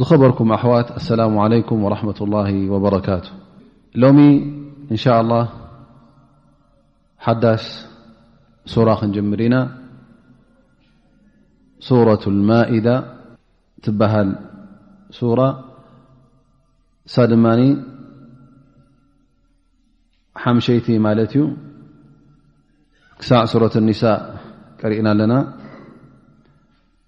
ዝኸበርኩም ኣሕዋት ኣሰላሙ ዓለይኩም ወረሕመት ላሂ ወበረካቱ ሎሚ እንሻ ላህ ሓዳሽ ሱራ ክንጅምር ኢና ሱረት ልማኢዳ ትበሃል ሱራ እሳ ድማ ሓምሸይቲ ማለት እዩ ክሳዕ ሱረት ኒሳእ ቀሪእና ኣለና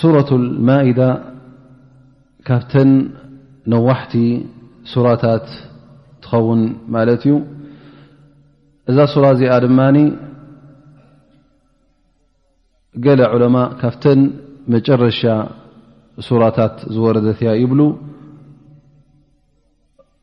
ሱረት ማኢዳ ካብተን ነዋሕቲ ሱራታት ትኸውን ማለት እዩ እዛ ሱራ እዚኣ ድማ ገለ ዑለማ ካብተን መጨረሻ ሱራታት ዝወረደት እያ ይብሉ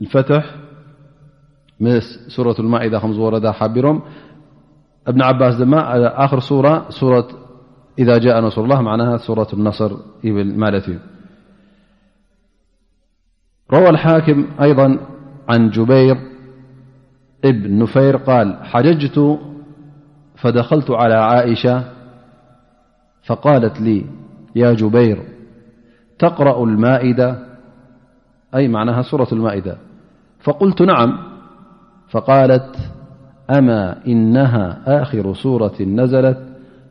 الفتح ورامبن عباسخرورةإذا جاء نور الل معناها سورة النصرروى الحاكم أيضا عن جبير بن نفير قال حججت فدخلت على عائشة فقالت لي يا جبير تقرأ المائدةأي معناهاسورة المائدة فقلت نعم فقالت أما إنها آخر صورة نزلت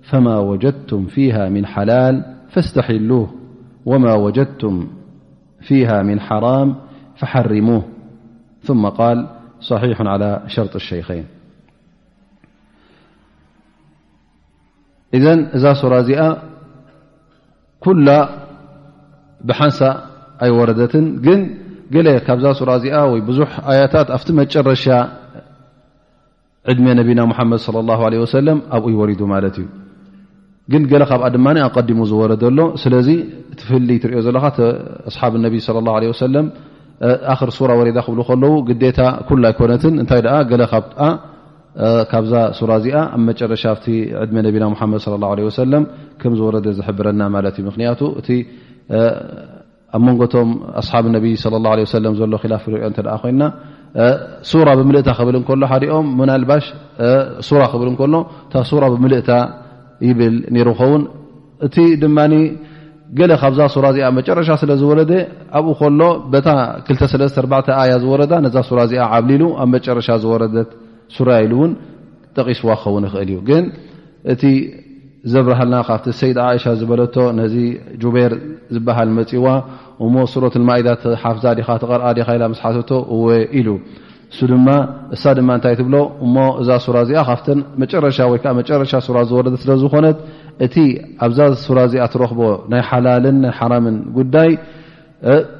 فما وجدتم فيها من حلال فاستحلوه وما وجدتم فيها من حرام فحرموه ثم قال صحيح على شرط الشيخين እዘን እዛ ሱራ እዚኣ ኩላ ብሓንሳ ኣይወረደትን ግን ገለ ካብዛ ሱራ እዚኣ ወይ ብዙሕ ኣያታት ኣብቲ መጨረሻ ዕድሜ ነቢና ሙሓመድ ለ ላ ለ ወሰለም ኣብኡይ ወሪዱ ማለት እዩ ግን ገለ ካብኣ ድማ ኣቀዲሙ ዝወረደ ኣሎ ስለዚ ትፍሊ ትሪኦ ዘለካ ኣስሓብ ነቢ ለ ላ ለ ወሰለም ኣክር ሱራ ወሬዳ ክብሉ ከለዉ ግዴታ ኩላ ኣይኮነትን እንታይ ገለ ካብኣ ካብዛ ሱራ እዚኣ ኣብ መጨረሻ ኣብቲ ዕድመ ነቢና ሙሓመድ ለ ላ ለ ወሰለም ከም ዝወረደ ዝሕብረና ማለት እዩ ምክንያቱ እቲ ኣብ መንጎቶም ኣስሓብ ነቢይ ለ ላ ለ ሰለም ዘሎ ኪላፍ ንሪኦ እተ ኮይና ሱራ ብምልእታ ክብል እከሎ ሓኦም ምናልባሽ ሱራ ክብል እከሎ እታ ሱራ ብምልእታ ይብል ነይሩ ኸውን እቲ ድማ ገለ ካብዛ ሱራ እዚኣ መጨረሻ ስለ ዝወረደ ኣብኡ ከሎ በታ 234 ኣያ ዝወረዳ ነዛ ሱራ እዚኣ ዓብሊሉ ኣብ መጨረሻ ዝወረደት ሱራ ኢሉ እውን ጠቂስዋ ክኸውን ይኽእል እዩ ግን እቲ ዘብርሃልና ካብቲ ሰይድ እሻ ዝበለቶ ነዚ ጁቤር ዝበሃል መፅዋ እሞ ሱረት ማኢዳ ሓፍዛ ዲኻ ተቐርኣ ዲኻ ኢላ ምስ ሓተቶ እወ ኢሉ እሱ ድማ እሳ ድማ እንታይ ትብሎ እሞ እዛ ሱራ እዚኣ ካብተን መጨረሻ ወይ ከዓ መጨረሻ ሱራ ዝወረደ ስለ ዝኾነት እቲ ኣብዛ ሱራ እዚኣ ትረኽቦ ናይ ሓላልን ናይ ሓራምን ጉዳይ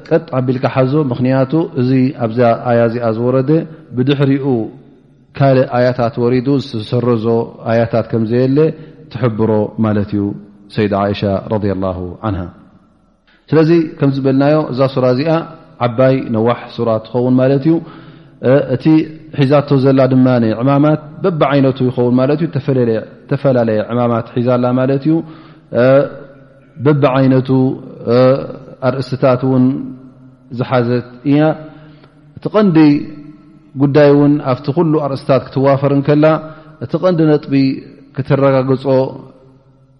ቀጥ ዓቢልካ ሓዞ ምክንያቱ እዚ ኣብዛ ኣያ እዚኣ ዝወረደ ብድሕሪኡ ካልእ ኣያታት ወሪዱ ዝሰረዞ ኣያታት ከምዘየለ ትሕብሮ ማለት እዩ ሰይድ ዓይሻ ረ ላ ዓንሃ ስለዚ ከም ዝበልናዮ እዛ ሱራ እዚኣ ዓባይ ነዋሕ ሱራ ትኸውን ማለት እዩ እቲ ሒዛቶ ዘላ ድማ ዕማማት በቢ ዓይነቱ ይኸውን ማለት እዩ ተፈላለየ ዕማማት ሒዛላ ማለት እዩ በቢ ዓይነቱ ኣርእስትታት እውን ዝሓዘት እያ እቲ ቐንዲ ጉዳይ እውን ኣብቲ ኩሉ ኣርእስትታት ክትዋፈር እንከላ እቲ ቐንዲ ነጥቢ ክትረጋግፆ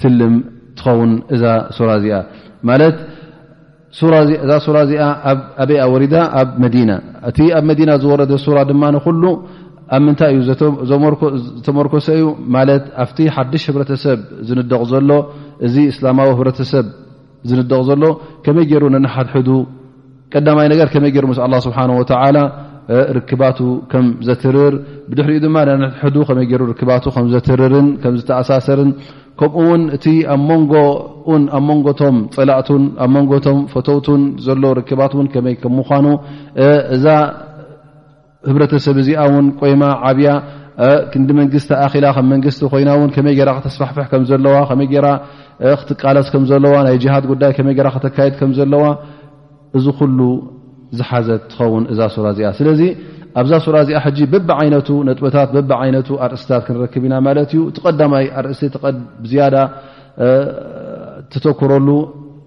ትልም ትኸውን እዛ ሱራ እዚኣ ማለት እዛ ሱራ እዚኣ ኣበይያ ወሪዳ ኣብ መዲና እቲ ኣብ መዲና ዝወረደ ሱራ ድማ ንኩሉ ኣብ ምንታይ እዩ ዝተመርኮሰ እዩ ማለት ኣብቲ ሓድሽ ህብረተሰብ ዝንደቕ ዘሎ እዚ እስላማዊ ህብረተሰብ ዝንደቕ ዘሎ ከመይ ገይሩ ነንሓድሕዱ ቀዳማይ ነገር ከመይ ገይሩ ምስ ኣላ ስብሓን ወተላ ርክባቱ ከም ዘትርር ብድሕሪኡ ድማ ነንሕዱ ከመይ ገይሩ ርክባቱ ከም ዘትርርን ከም ዝተኣሳሰርን ከምኡ ውን እቲ ኣብ መንጎኡን ኣብ መንጎቶም ፀላእቱን ኣብ መንጎቶም ፈተውቱን ዘሎ ርክባት ውን ከመይ ከም ምኳኑ እዛ ህብረተሰብ እዚኣ ውን ቆይማ ዓብያ ክንዲ መንግስቲ ኣኪላ ከም መንግስቲ ኮይና ውን ከመይ ገራ ክተስፋሕፍሕ ከም ዘለዋ ከመይ ገራ ክትቃለስ ከም ዘለዋ ናይ ጅሃድ ጉዳይ ከመይ ገራ ክተካየድ ከም ዘለዋ እዚ ኩሉ ዝሓዘት ትኸውን እዛ ሱራ እዚኣ ስለዚ ኣብዛ ሱራ እዚኣ ሕጂ በቢ ዓይነቱ ነጥበታት በቢ ዓይነቱ ኣርእስታት ክንረክብ ኢና ማለት እዩ እቲ ቀዳማይ ኣርእስቲ ዝያዳ ትተኩረሉ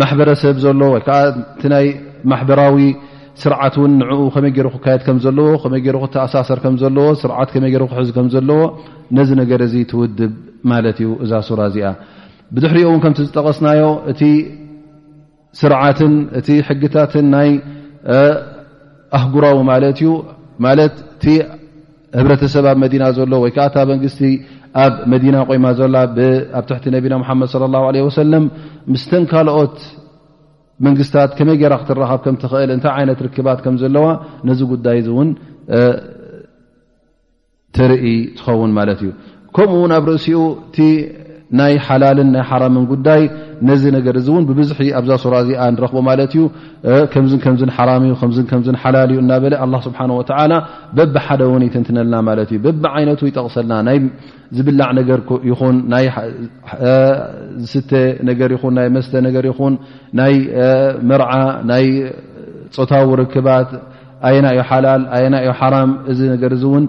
ማሕበረሰብ ዘሎ ወይ ከዓ እቲ ናይ ማሕበራዊ ስርዓት እውን ንኡ ከመይ ገይሩ ክካየድ ከም ዘለዎ ከመይ ገይሩ ክተኣሳሰር ከም ዘለዎ ስርዓት ከመይ ገይሩ ክሕዝ ከም ዘለዎ ነዚ ነገር እዚ ትውድብ ማለት እዩ እዛ ሱራ እዚኣ ብድሕሪኦ እውን ከምቲ ዝጠቐስናዮ እቲ ስርዓትን እቲ ሕግታትን ናይ ኣህጉራዊ ማለት እዩ ማለት እቲ ህብረተሰብ ኣብ መዲና ዘሎ ወይ ከዓ እታ መንግስቲ ኣብ መዲና ቆይማ ዘላ ኣብ ትሕቲ ነቢና ሓመድ ለ ላ ለ ወሰለም ምስተን ካልኦት መንግስታት ከመይ ገይራ ክትረኻብ ከም ትኽእል እንታይ ዓይነት ርክባት ከም ዘለዋ ነዚ ጉዳይ እዚ እውን ትርኢ ትኸውን ማለት እዩ ከምኡ ውን ኣብ ርእሲኡ እቲ ናይ ሓላልን ናይ ሓራምን ጉዳይ ነዚ ነገር እዚ እውን ብብዝሒ ኣብዛ ሱራ እዚኣ ንረክቦ ማለት እዩ ከምዝ ከምዝ ሓራም እዩ ከ ከ ሓላል እዩ እናበለ ኣ ስብሓ ወላ በብ ሓደ እውን ይትንትነልና ማለት እዩ በብ ዓይነቱ ይጠቕሰልና ናይ ዝብላዕ ነገር ይኹን ናይ ዝስተ ነገር ይኹን ናይ መስተ ነገር ይኹን ናይ መርዓ ናይ ፆታዊ ርክባት ኣየና እዩ ሓላል ኣየና እዩ ሓራም እዚ ነገር እዚ እውን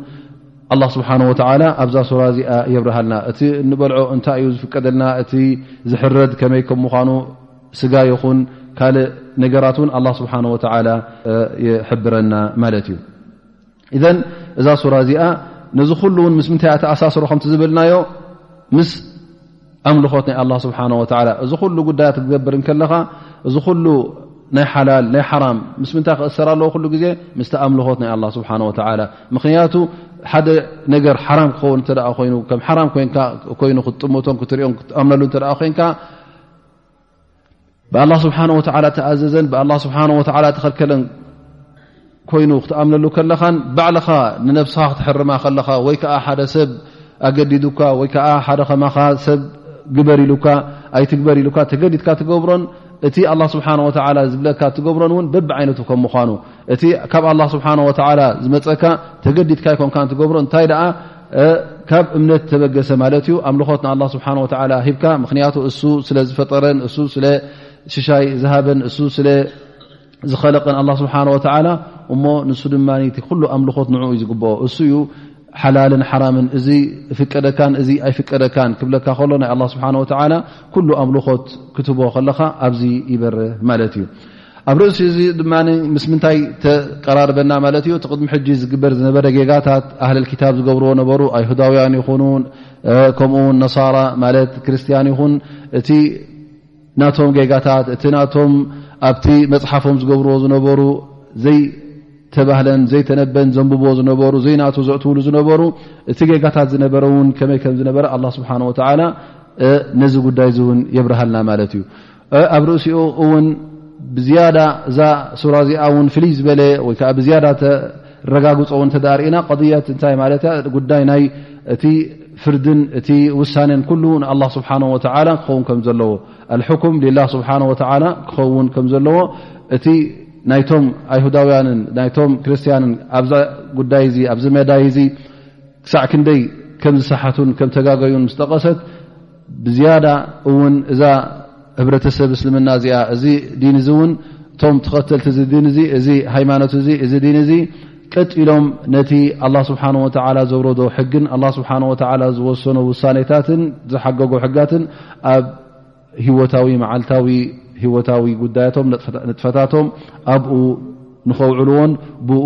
ኣላ ስብሓን ወተዓላ ኣብዛ ሱራ እዚኣ የብርሃልና እቲ እንበልዖ እንታይ እዩ ዝፍቀደልና እቲ ዝሕረድ ከመይ ከም ምዃኑ ስጋ ይኹን ካልእ ነገራት እውን ኣላ ስብሓን ወተዓላ ይሕብረና ማለት እዩ እዘን እዛ ሱራ እዚኣ ነዚ ኩሉ እውን ምስ ምንታይ ተኣሳስሮ ከምቲ ዝበልናዮ ምስ ኣምልኾት ናይ ኣላ ስብሓን ወላ እዚ ኩሉ ጉዳያት ክገብር እንከለኻ እዚ ኩሉ ናይ ሓላል ናይ ሓራም ምስ ምንታይ ክእሰር ኣለዎ ኩሉ ግዜ ምስቲ ኣምልኾት ናይ ኣላ ስብሓን ወላ ምኽንያቱ ሓደ ነገር ሓራም ክኸውን እተ ኮይኑ ከም ሓራም ኮይንካ ኮይኑ ክትጥምቶን ክትሪኦን ክትኣምነሉ እተ ኮይንካ ብኣላ ስብሓን ወተዓላ ተኣዘዘን ብኣላ ስብሓን ወተዓላ ተኸልከለን ኮይኑ ክትኣምነሉ ከለኻን ባዕልኻ ንነብስኻ ክትሕርማ ከለኻ ወይ ከዓ ሓደ ሰብ ኣገዲዱካ ወይ ከዓ ሓደ ከማኻ ሰብ ግበር ኢሉካ ኣይትግበር ኢሉካ ተገዲድካ ትገብሮን እቲ ኣላ ስብሓን ወተዓላ ዝብለካ ትገብሮን እውን በብ ዓይነቱ ከም ምኳኑ እቲ ካብ ኣላ ስብሓን ወተዓላ ዝመፀካ ተገዲድካ ይኮንካ ትገብሮ እንታይ ደኣ ካብ እምነት ተበገሰ ማለት እዩ ኣምልኾት ንኣ ስብሓ ላ ሂብካ ምክንያቱ እሱ ስለ ዝፈጠረን እሱ ስለ ሽሻይ ዝሃበን እሱ ስለ ዝኸለቀን ኣ ስብሓ ወላ እሞ ንሱ ድማ ኩሉ ኣምልኾት ንኡ እዩ ዝግብኦ እሱ እዩ ሓላልን ሓራምን እዚ ፍቀደካን እዚ ኣይፍቀደካን ክብለካ ከሎ ናይ ስብሓ ወላ ኩሉ ኣምልኾት ክትቦ ከለካ ኣብዚ ይበርህ ማለት እዩ ኣብ ርእሲ እዚ ድማ ምስ ምንታይ ተቀራርበና ማለት እዩ እቲ ቅድሚ ሕጂ ዝግበር ዝነበረ ጌጋታት ኣህለል ክታብ ዝገብርዎ ነበሩ ኣይሁዳውያን ይኹኑ ከምኡውን ነሳራ ማለት ክርስትያን ይኹን እቲ ናቶም ጌጋታት እቲ ናቶም ኣብቲ መፅሓፎም ዝገብርዎ ዝነበሩ ዘይተባህለን ዘይተነበን ዘንብቦ ዝነበሩ ዘይናቱ ዘእትውሉ ዝነበሩ እቲ ጌጋታት ዝነበረ እውን ከመይ ከም ዝነበረ ኣላ ስብሓን ወተዓላ ነዚ ጉዳይ እዚ እውን የብርሃልና ማለት እዩ ኣብ ርእሲኡ እውን ብዝያዳ እዛ ሱራ እዚኣ ውን ፍልይ ዝበለ ወይከዓ ብዝያዳ ተረጋግፆ ውን ተዳርእና ቕضየት እንታይ ማለት እያ ጉዳይ ናይ እቲ ፍርድን እቲ ውሳኔን ኩሉ ንኣላ ስብሓን ወተላ ክኸውን ከም ዘለዎ ኣልሕኩም ልላ ስብሓን ወተላ ክኸውን ከም ዘለዎ እቲ ናይቶም ኣይሁዳውያንን ናይቶም ክርስትያንን ኣብዚ ጉዳይ እዚ ኣብዚ መዳይ እዚ ክሳዕ ክንደይ ከም ዝሰሓቱን ከም ተጋገዩን ምስ ጠቐሰት ብዝያዳ እውን እዛ ህብረተሰብ እስልምና እዚኣ እዚ ዲን እዚ እውን እቶም ተኸተልቲ እዚ ዲን እዚ እዚ ሃይማኖት እዚ እዚ ዲን እዚ ቅጥ ኢሎም ነቲ ኣላ ስብሓን ወተዓላ ዘውረዶ ሕግን ኣላ ስብሓን ወተዓላ ዝወሰኖ ውሳኔታትን ዝሓገጎ ሕጋትን ኣብ ህወታዊ መዓልታዊ ህወታዊ ጉዳያቶም ንጥፈታቶም ኣብኡ ንኸውዕልዎን ብኡ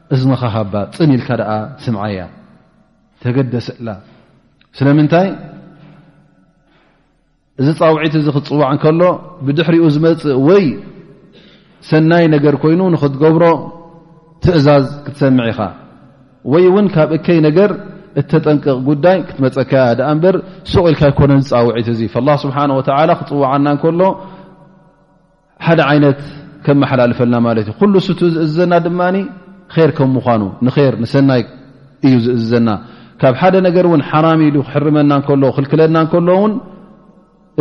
እዝንኻ ሃባ ጽን ኢልካ ደኣ ስምዓያ ተገደሰላ ስለምንታይ እዚ ፃውዒት እዚ ክትፅዋዕ እንከሎ ብድሕሪኡ ዝመፅእ ወይ ሰናይ ነገር ኮይኑ ንክትገብሮ ትእዛዝ ክትሰምዕ ኢኻ ወይ እውን ካብ እከይ ነገር እተጠንቅቕ ጉዳይ ክትመፀካያ ድኣ እምበር ሱቕ ኢልካ ኣይኮነን ዝፃውዒት እዚ ላ ስብሓን ወተላ ክፅዋዓና እንከሎ ሓደ ዓይነት ከመሓላልፈልና ማለት እዩ ኩሉ ስቱ ዝእዝዘና ድማ ር ከም ምኳኑ ንር ንሰናይ እዩ ዝእዝዘና ካብ ሓደ ነገር እውን ሓራም ኢሉ ክሕርመና ከሎ ክልክለና ከሎ ውን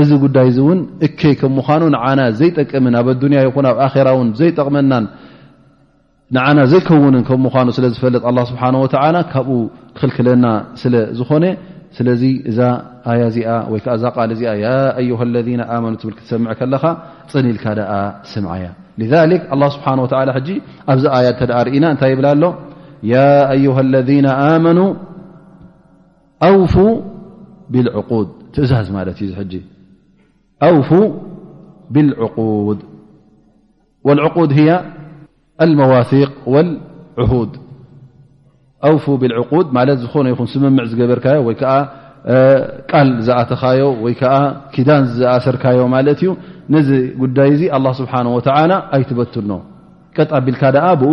እዚ ጉዳይ እዚ እውን እከይ ከም ምኳኑ ንዓና ዘይጠቅምን ኣብ ኣዱንያ ይኹን ኣብ ኣራ ውን ዘይጠቕመናን ንዓና ዘይከውንን ከም ምዃኑ ስለ ዝፈልጥ ኣላ ስብሓን ወተዓላ ካብኡ ክኽልክለና ስለ ዝኾነ ስለዚ እዛ ኣያ እዚኣ ወይ ከዓ እዛ ቃል እዚኣ ያ ኣዩሃ ለና ኣመኑ ትብል ክትሰምዕ ከለኻ ፅን ኢልካ ደኣ ስምዓ እያ ሊክ ኣላ ስብሓን ወተላ ሕጂ ኣብዚ ኣያ እተ ርእና እንታይ ይብላ ኣሎ ያ ኣዩሃ ለና ኣመኑ ኣውፉ ብልዕቁድ ትእዛዝ ማለት እዩ እዚ ሕጂ ኣውፉ ብልዕቁድ ወልዕቁድ ህያ ኣልመዋሲቅ ወልዕሁድ ኣውፉ ብልዕቁድ ማለት ዝኾነ ይኹን ስምምዕ ዝገበርካዮ ወይ ከዓ ቃል ዝኣተኻዮ ወይ ከዓ ኪዳን ዝኣሰርካዮ ማለት እዩ ነዚ ጉዳይ እዚ ኣላ ስብሓን ወተዓላ ኣይትበትኖ ቀጥ ኣቢልካ ደኣ ብኡ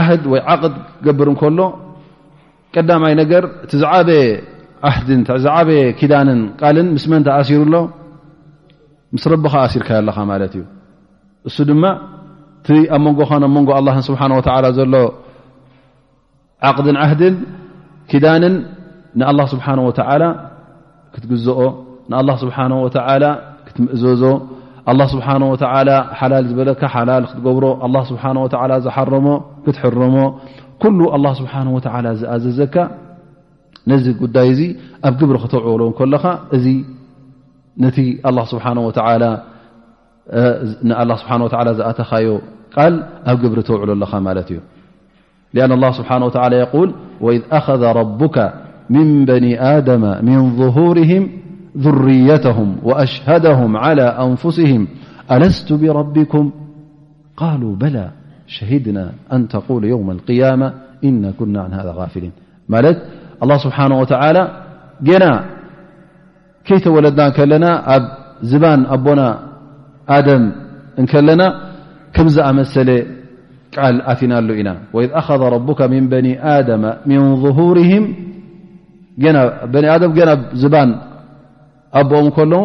ዓህድ ወይ ዓቕድ ክገብር እንከሎ ቀዳማይ ነገር እቲ ዝዓበየ ዓህድን ዝዓበየ ኪዳንን ቃልን ምስ መን ተኣሲሩ ኣሎ ምስ ረብኻ ኣሲርካዮ ኣለኻ ማለት እዩ እሱ ድማ እቲ ኣብ መንጎኻን ኣብ መንጎ ኣላን ስብሓን ወተላ ዘሎ ዓቕድን ዓህድን ኪዳንን ንኣላ ስብሓን ወተዓላ ክትግዝኦ ንኣላህ ስብሓን ወተዓላ ክትምእዘዞ ኣላ ስብሓን ወተዓላ ሓላል ዝበለካ ሓላል ክትገብሮ ኣላ ስብሓን ወተዓላ ዝሓረሞ ክትሕረሞ ኩሉ ኣላ ስብሓን ወተዓላ ዝኣዘዘካ ነዚ ጉዳይ እዚ ኣብ ግብሪ ክተውዕሎ ከለኻ እዚ ነቲ ኣላ ስብሓን ወተዓላ ንኣላ ስብሓን ወተዓላ ዝኣተኻዮ ቃል ኣብ ግብሪ ተውዕሎ ኣለኻ ማለት እዩ لأن الله سبحانه وتعالى يقول وإذ أخذ ربك من بني آدم من ظهورهم ذريتهم وأشهدهم على أنفسهم ألست بربكم قالوا بلا شهدنا أن تقول يوم القيامة إنا كنا عن هذا غافلين مالت الله سبحانه وتعالى جنا ከይተወለድና ከለና ኣብ ዝባን ኣቦና ኣደም እንከለና ከም ዝኣመሰለ ቃል ኣትናሉ ኢና ወኢዝ ኣኸذ ረቡካ ምን በኒ ኣደመ ምን ظሁርም በኒ ኣደም ገና ብ ዝባን ኣቦኦም ከለዉ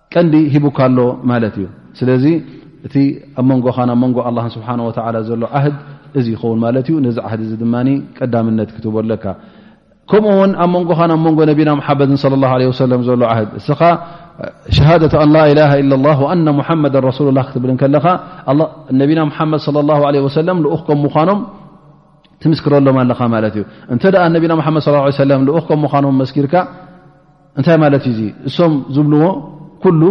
ቀንዲ ሂቡካ ኣሎ ማለት እዩ ስለዚ እቲ ኣብ መንጎኻ ናብ መንጎ ኣላ ስብሓን ወተላ ዘሎ ዓህድ እዚ ይኸውን ማለት እዩ ነዚ ዓህድ እዚ ድማ ቀዳምነት ክትቦ ኣለካ ከምኡ ውን ኣብ መንጎኻ ናብ መንጎ ነቢና ሓመድን ለ ላ ለ ሰለም ዘሎ ዓህድ እስኻ ሸሃደት ኣን ላላ ኢላ ላ ኣና ሙሓመድ ረሱሉ ላ ክትብል ከለኻ ነቢና ሓመድ ለ ላ ለ ወሰለም ልኡኽ ከም ምዃኖም ትምስክረሎም ኣለኻ ማለት እዩ እንተ ነቢና ሓመድ ለ ሰለም ልኡኽ ከም ምዃኖም መስኪርካ እንታይ ማለት እዩ ዙ እሶም ዝብልዎ ኩሉ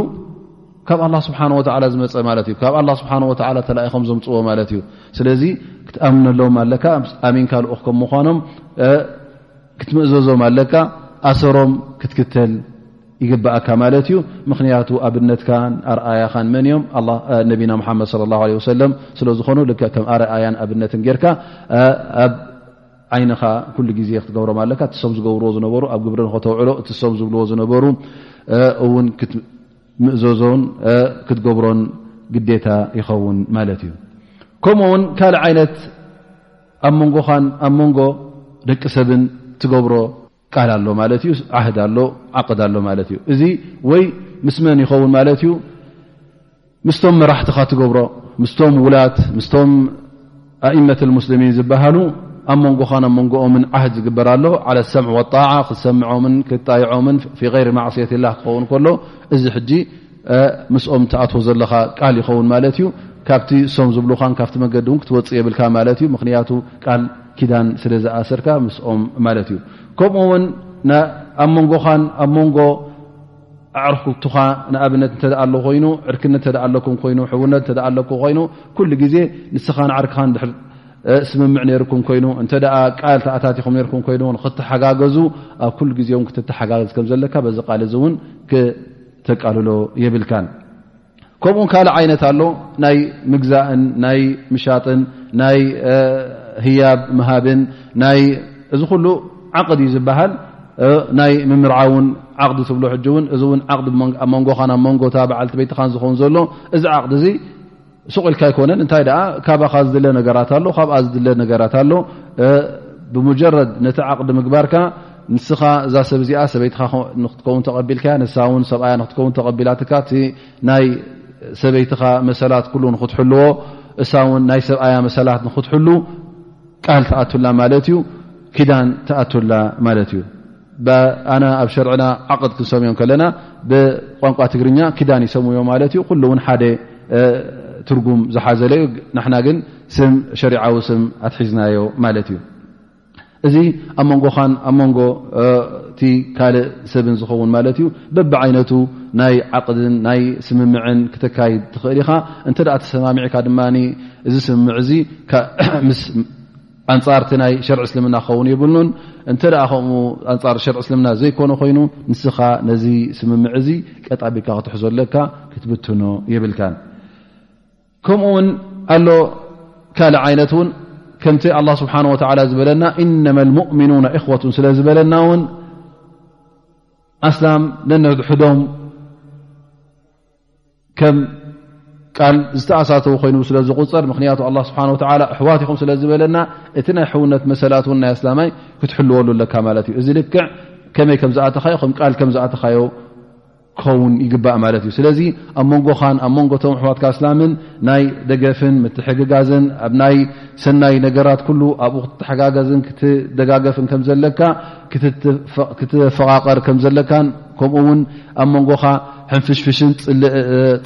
ካብ ኣላ ስብሓን ወላ ዝመፀ ማለት እዩ ካብ ኣላ ስብሓ ወላ ተላኢኾም ዘምፅዎ ማለት እዩ ስለዚ ክትኣምነሎም ኣለካ ኣሚንካ ልኡኽ ከም ምኳኖም ክትምእዘዞም ኣለካ ኣሰሮም ክትክተል ይግብኣካ ማለት እዩ ምክንያቱ ኣብነትካን ኣርኣያኻን መን እዮም ነቢና ሓመድ ለ ለ ወሰለም ስለዝኾኑ ልክዕ ከም ኣርኣያን ኣብነትን ጌርካ ዓይንኻ ኩሉ ግዜ ክትገብሮም ኣለካ እቲ ሶም ዝገብርዎ ዝነበሩ ኣብ ግብሪ ንኸተውዕሎ እቲ ሶም ዝብልዎ ዝነበሩ እውን ክትምእዘዞን ክትገብሮን ግዴታ ይኸውን ማለት እዩ ከምኡ ውን ካልእ ዓይነት ኣብ መንጎኻን ኣብ መንጎ ደቂ ሰብን ትገብሮ ቃል ኣሎ ማለት እዩ ዓህድ ኣሎ ዓቅድ ኣሎ ማለት እዩ እዚ ወይ ምስ መን ይኸውን ማለት እዩ ምስቶም መራሕትኻ ትገብሮ ምስቶም ውላት ምስቶም ኣእመት ሙስልሚን ዝበሃሉ ኣብ መንጎኻን ኣብ መንጎኦምን ዓህድ ዝግበር ኣሎ ዓለ ሰምዕ ወጣዓ ክሰምዖምን ክጣይዖምን ፊ ይሪ ማዕስየት ላ ክኸውን ከሎ እዚ ሕጂ ምስኦም ትኣትዎ ዘለኻ ቃል ይኸውን ማለት እዩ ካብቲ ሶም ዝብሉኻን ካብቲ መገዲ እውን ክትወፅእ የብልካ ማለት እዩ ምክንያቱ ቃል ኪዳን ስለ ዝኣሰርካ ምስኦም ማለት እዩ ከምኡ ውን ኣብ መንጎኻን ኣብ መንጎ ኣዕርክቱኻ ንኣብነት እተ ኣለ ኮይኑ ዕርክነት እተ ኣለኩም ኮይኑ ሕውነት እተ ኣለኩ ኮይኑ ኩሉ ግዜ ንስኻ ንዓርክኻ ድ ስምምዕ ነይርኩም ኮይኑ እንተ ቃል ተኣታትኹም ነርኩም ኮይኑ ንክተሓጋገዙ ኣብ ኩሉ ግዜ ውን ክትተሓጋገዝ ከም ዘለካ በዚ ቃል እዚ እውን ተቃልሎ የብልካን ከምኡ ካልእ ዓይነት ኣሎ ናይ ምግዛእን ናይ ምሻጥን ናይ ህያብ ምሃብን ናይ እዚ ኩሉ ዓቕድ እዩ ዝበሃል ናይ ምምርዓውን ዓቕዲ ትብሎ ሕጂ እውን እዚ እውን ዓቕዲ ኣብ መንጎኻን ኣብ መንጎታ በዓልቲ ቤትኻን ዝኸውን ዘሎ እዚ ዓቕዲ እዚ ሱቕ ኢልካ ኣይኮነን እንታይ ደኣ ካባኻ ዝድለ ነገራት ኣሎ ካብኣ ዝድለ ነገራት ኣሎ ብሙጀረድ ነቲ ዓቕዲ ምግባርካ ንስኻ እዛ ሰብ እዚኣ ሰበይትኻ ንክትከውን ተቐቢልካያ ንሳ ውን ሰብኣያ ንክትከውን ተቐቢላትካ እቲ ናይ ሰበይትኻ መሰላት ኩሉ ንክትሕልዎ እሳ ውን ናይ ሰብኣያ መሰላት ንክትሕሉ ቃል ትኣቱላ ማለት እዩ ኪዳን ትኣቱላ ማለት እዩ ኣና ኣብ ሸርዕና ዓቅድ ክንሰምዮ ከለና ብቋንቋ ትግርኛ ኪዳን ይሰምዮ ማለት እዩ ኩሉ እውን ሓደ ትርጉም ዝሓዘለ እዩ ንሕና ግን ስም ሸሪዓዊ ስም ኣትሒዝናዮ ማለት እዩ እዚ ኣብ መንጎኻን ኣብ መንጎ እቲ ካልእ ሰብን ዝኸውን ማለት እዩ በቢ ዓይነቱ ናይ ዓቅድን ናይ ስምምዕን ክተካይድ ትኽእል ኢኻ እንተ ተሰማሚዕካ ድማ እዚ ስምምዕ እዚ ኣንፃር እቲ ናይ ሸርዒ እስልምና ክኸውን የብሉን እንተ ከምኡ ኣንፃር ሸርዒ እስልምና ዘይኮነ ኮይኑ ንስኻ ነዚ ስምምዕ እዚ ቀጣቢካ ክትሕዞ ኣለካ ክትብትኖ የብልካን ከምኡ ውን ኣሎ ካልእ ዓይነት እውን ከምቲ ኣላ ስብሓን ወተላ ዝበለና እነማ ልሙእምኑና እኽወቱን ስለ ዝበለና እውን ኣስላም ነነድሕዶም ከም ቃል ዝተኣሳተው ኮይኑ ስለ ዝቁፀር ምክንያቱ ኣላ ስብሓ ወላ ኣሕዋት ኢኹም ስለ ዝበለና እቲ ናይ ሕውነት መሰላት እውን ናይ ኣስላማይ ክትሕልወሉ ኣለካ ማለት እዩ እዚ ልክዕ ከመይ ከም ዝኣተኻዮ ከም ቃል ከም ዝኣተኻዮ ክኸውን ይግባእ ማለት እዩ ስለዚ ኣብ መንጎኻን ኣብ መንጎቶም ኣሕዋትካ ኣስላምን ናይ ደገፍን ምትሕግጋዝን ኣብ ናይ ሰናይ ነገራት ኩሉ ኣብኡ ክትተሓጋገዝን ክትደጋገፍን ከም ዘለካ ክትፈቓቐር ከም ዘለካን ከምኡ እውን ኣብ መንጎኻ ሕንፍሽፍሽን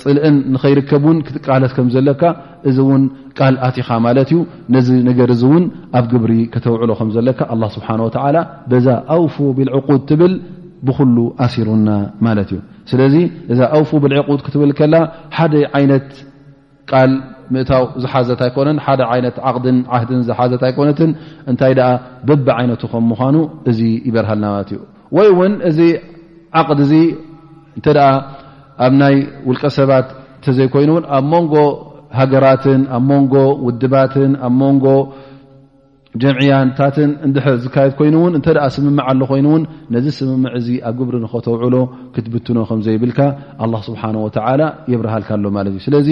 ፅልእን ንኸይርከብ ውን ክትቃለስ ከም ዘለካ እዚ እውን ቃል ኣቲኻ ማለት እዩ ነዚ ነገር እዚ እውን ኣብ ግብሪ ከተውዕሎ ከም ዘለካ ኣላ ስብሓን ወተዓላ በዛ ኣውፉ ብልዕቁድ ትብል ብኩሉ ኣሲሩና ማለት እዩ ስለዚ እዛ ኣውፉ ብልዕቁድ ክትብል ከላ ሓደ ዓይነት ቃል ምእታው ዝሓዘት ኣይኮነን ሓደ ዓይነት ዓቅድን ዓህድን ዝሓዘት ኣይኮነትን እንታይ ደኣ ብቢ ዓይነቱ ከም ምኳኑ እዚ ይበርሃልና ማለት እዩ ወይ እውን እዚ ዓቅድ እዚ እንተ ኣብ ናይ ውልቀ ሰባት እተዘይኮይኑ እውን ኣብ መንጎ ሃገራትን ኣብ መንጎ ውድባትን ኣብ መንጎ ጀምዕያታትን እንድሕር ዝካየድ ኮይኑ እውን እንተ ስምምዕ ኣሎ ኮይኑ እውን ነዚ ስምምዕ እዚ ኣብ ግብሪ ንኸተውዕሎ ክትብትኖ ከም ዘይብልካ ኣላ ስብሓን ወተዓላ የብርሃልካ ኣሎ ማለት እዩ ስለዚ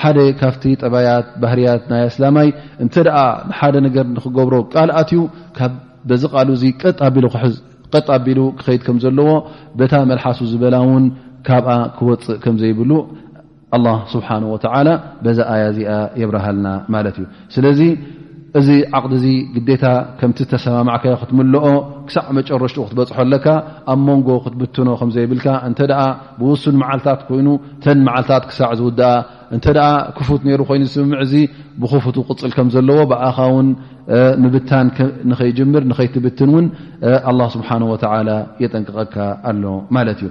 ሓደ ካብቲ ጠባያት ባህርያት ናይ ኣስላማይ እንተ ደኣ ንሓደ ነገር ንክገብሮ ቃል ኣትዩ ካብ በዚ ቃሉ እዚ ቀጥ ኣቢሉ ክሕዝ ቀጥ ኣቢሉ ክኸይድ ከም ዘለዎ በታ መልሓሱ ዝበላ እውን ካብኣ ክወፅእ ከም ዘይብሉ ኣላህ ስብሓን ወተዓላ በዛ ኣያ እዚኣ የብርሃልና ማለት እዩ ስለዚ እዚ ዓቕዲ እዚ ግዴታ ከምቲ ዝተሰማማዕካዮ ክትምልኦ ክሳዕ መጨረሽኡ ክትበፅሖ ኣለካ ኣብ መንጎ ክትብትኖ ከምዘይብልካ እንተ ብውሱን መዓልታት ኮይኑ ተን መዓልታት ክሳዕ ዝውድኣ እንተ ክፉት ነይሩ ኮይኑ ዝስምምዕ እዚ ብክፉቱ ቅፅል ከም ዘለዎ ብኣኻ ውን ምብታን ንኸይጅምር ንኸይትብትን እውን ኣላ ስብሓን ወተዓላ የጠንቅቐካ ኣሎ ማለት እዩ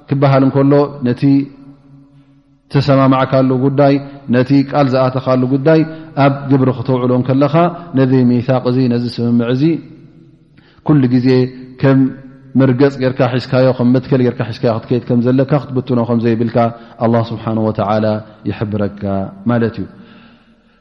ክበሃል እንከሎ ነቲ ተሰማማዕካሉ ጉዳይ ነቲ ቃል ዝኣተካሉ ጉዳይ ኣብ ግብሪ ክተውዕሎ ከለኻ ነዚ ሚሳቅ እዚ ነዚ ስምምዕ እዚ ኩሉ ግዜ ከም መርገፅ ጌርካ ሒዝካዮ ከም መትከል ጌርካ ሒዝካዮ ክትከይድ ከም ዘለካ ክትብትኖ ከምዘይብልካ ኣላ ስብሓን ወተላ ይሕብረካ ማለት እዩ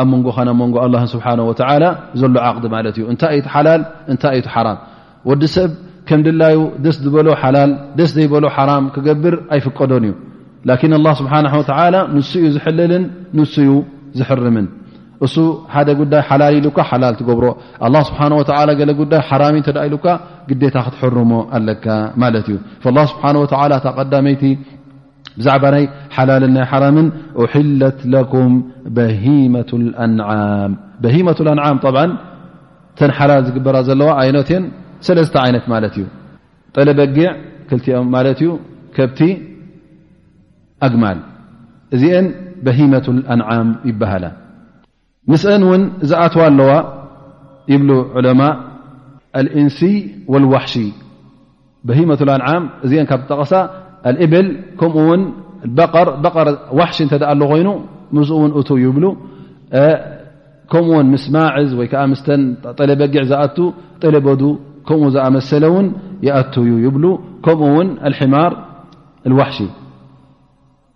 ኣብ መንጎኻን ኣብ መንጎ ኣላ ስብሓን ወተላ ዘሎ ዓቕዲ ማለት እዩ እንታይ እዩቲ ሓላል እንታይ እዩቲ ሓራም ወዲ ሰብ ከም ድላዩ ደስ ዝበሎ ሓላል ደስ ዘይበሎ ሓራም ክገብር ኣይፍቀዶን እዩ ላኪን ኣላ ስብሓን ወተላ ንሱ እዩ ዝሕልልን ንሱ እዩ ዝሕርምን እሱ ሓደ ጉዳይ ሓላል ኢሉካ ሓላል ትገብሮ ኣላ ስብሓን ወተላ ገለ ጉዳይ ሓራሚ እተ ኢሉካ ግዴታ ክትሕርሞ ኣለካ ማለት እዩ ላ ስብሓን ወተላ እታ ቀዳመይቲ ብዛዕባ ናይ ሓላልን ናይ ሓራምን ኡሒለት ለኩም በሂመት ኣንዓም በሂመት ኣንዓም ጠብዓ ተን ሓላል ዝግበራ ዘለዋ ኣይነት እየን ሰለስተ ዓይነት ማለት እዩ ጠለበጊዕ ክልቲኦም ማለት እዩ ከብቲ ኣግማል እዚአን በሂመት ኣንዓም ይበሃላ ምስአን እውን ዝኣትዋ ኣለዋ ይብሉ ዑለማእ ኣልእንስይ ወልዋሕሽይ በሂመት ኣንዓም እዚአን ካብ ዝጠቐሳ ኣልእብል ከምኡ ውን በር በር ዋሕሽ እንተ ኣ ሎ ኮይኑ ምስኡ እውን እቱ ይብሉ ከምኡውን ምስ ማዕዝ ወይ ከዓ ምስ ጠለበጊዕ ዝኣቱ ጠለበዱ ከምኡ ዝኣመሰለ እውን ይኣቱ ዩ ይብሉ ከምኡ ውን ኣልሕማር ልዋሕሽ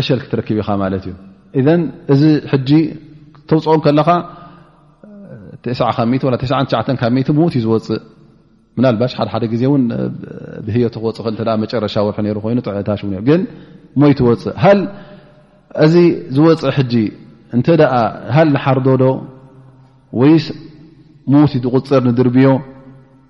ዕሸል ክትረክብ ኢኻ ማለት እዩ እዘ እዚ ሕጂ ተውፅኦ ከለኻ ተ ተ ምዉት እዩ ዝወፅእ ምናልባሽ ሓደሓደ ግዜ ውን ብህዮ ክወፅ እል እ መጨረሻ ወርሒ ሩ ኮይኑ ጥዕታሽ ግን ሞይ ትወፅእ ሃ እዚ ዝወፅእ ሕጂ እንተ ሃ ንሓርዶዶ ወይስ ምዉት ዝቁፅር ንድርብዮ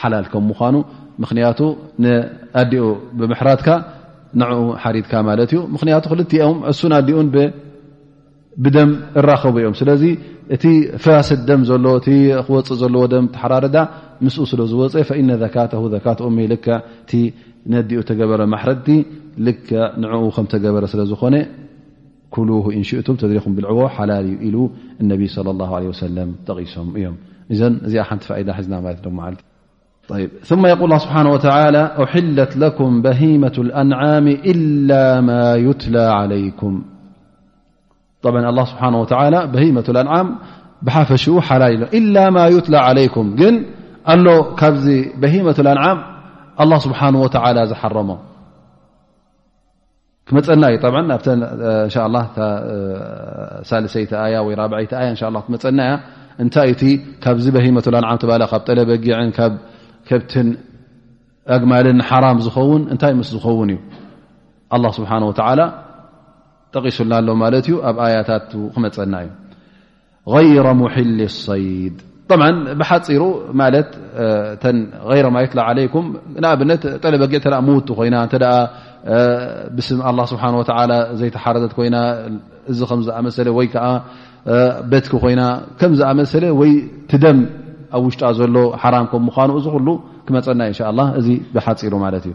ሓላል ከም ምዃኑ ምክንያቱ ንኣዲኡ ብምሕራድካ ንኡ ሓሪድካ ማለት እዩ ምክንያቱ ክልኦም እሱን ኣዲኡን ብደም እራኸቡ እዮም ስለዚ እቲ ፋስድ ደም ዘሎ እቲ ክወፅእ ዘለዎ ደም ተሓራርዳ ምስኡ ስለ ዝወፀ ፈኢነ ዘካተ ዘካት ኡሚ ልክ እቲ ነዲኡ ተገበረ ማሕረድቲ ልክ ንኡ ከምተገበረ ስለዝኾነ نشئمرالولال انبي صلى الله علي وسلمهثم يقو الله بحنه وتلىأحلت لكم بهيمة الأنعام إلا ما يتلى عليكمالله سبهوىه الأن ف لالإلا ما يتلى عليكم بهيمة الأنعام الله سبحانه وتعالىحره ክመፀና እዩ ብ ኣብተ እንሻ ላ ሳልሰይቲ ኣያ ወይ ራብይቲ ኣያ እን ላ ክትመፀና እያ እንታይ እቲ ካብዚ በሂመት ላንዓም ተባላ ካብ ጠለበጊዕን ካብ ከብትን ኣግማልን ሓራም ዝኸውን እንታይ ምስ ዝኸውን እዩ ኣላ ስብሓን ወተዓላ ጠቂሱልና ኣሎ ማለት እዩ ኣብ ኣያታት ክመፀና እዩ غይረ ሙሒሊ صይድ ብ ብሓፂሩ ማለት ይረ ማ ይላ ለይኩም ንኣብነት ጠለ በጊዕ ተ ምውቲ ኮይና እተ ብስም ኣላ ስብሓን ወተላ ዘይተሓረዘት ኮይና እዚ ከምዝኣመሰለ ወይ ከዓ በትኪ ኮይና ከም ዝኣመሰለ ወይ ትደም ኣብ ውሽጣ ዘሎ ሓራም ከም ምኳኑ እዚ ኩሉ ክመፀና እንሻ ላ እዚ ብሓፂሩ ማለት እዩ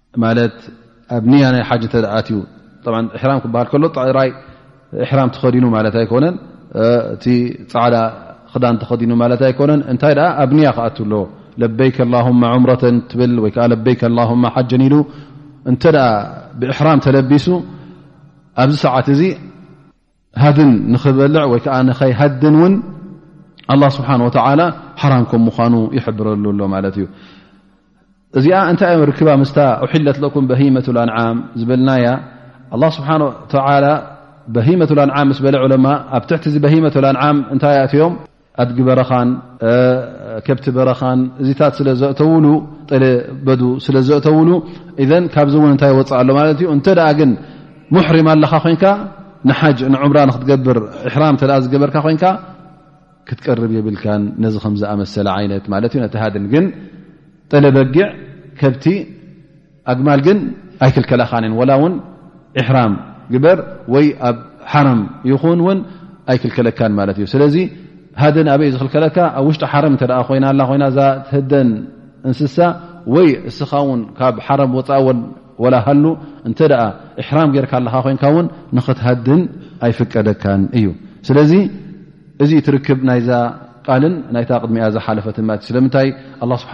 ማለት ኣብ ንያ ናይ ሓጅ እተ ኣትዩ ሕራም ክበሃል ከሎ ጥራይ ሕራም ተኸዲኑ ማለት ኣይኮነን እቲ ፃዕዳ ክዳን ተኸዲኑ ማለት ኣይኮነን እንታይ ደኣ ኣብ ንያ ክኣት ኣለዎ ለበይከ ላሁማ ዑምረተን ትብል ወይ ከዓ ለበይከ ላሁማ ሓጀን ኢሉ እንተ ብእሕራም ተለቢሱ ኣብዚ ሰዓት እዚ ሃድን ንክበልዕ ወይ ከዓ ንኸይ ሃድን እውን ኣላ ስብሓን ወተዓላ ሓራም ከም ምዃኑ ይሕብረሉ ኣሎ ማለት እዩ እዚኣ እንታይ ዮም ርክባ ምስታ ውሒለት ለኩም በሂመት ኣንዓም ዝበልናያ ኣላ ስብሓን ተላ በሂመት ኣንዓም ምስ በለ ዑለማ ኣብ ትሕቲ ዚ በሂመት ኣንዓም እንታይ ኣእትዮም ኣድጊ በረኻን ከብቲ በረኻን እዚታት ስለ ዘእተውሉ ጠለ በዱ ስለ ዘእተውሉ እዘን ካብዚ እውን እንታይ ወፅእ ኣሎ ማለት እዩ እንተ ደኣ ግን ሙሕሪም ኣለኻ ኮንካ ንሓጅ ንዑምራ ንክትገብር እሕራም እተ ዝገበርካ ኮንካ ክትቀርብ የብልካን ነዚ ከምዝኣመሰለ ዓይነት ማለት እዩ ነቲ ሃድን ግን ጠለ በጊዕ ከብቲ ኣግማል ግን ኣይክልከላኻን እየን ዋላ ውን ኢሕራም ግበር ወይ ኣብ ሓረም ይኹን ውን ኣይክልከለካን ማለት እዩ ስለዚ ሃደን ኣበይ ዝኽልከለካ ኣብ ውሽጢ ሓረም እተ ኮይና ላ ኮይና እዛ ትህደን እንስሳ ወይ እስኻ ውን ካብ ሓረም ወፃእ ወ ወላ ሃሉ እንተ ኢሕራም ጌርካ ኣለኻ ኮይንካ ውን ንኽትሃድን ኣይፍቀደካን እዩ ስለዚ እዚ ትርክብ ናይዛ ቃልን ናይታ ቅድሚያ ዝሓለፈትማት ስለምንታይ ስብሓ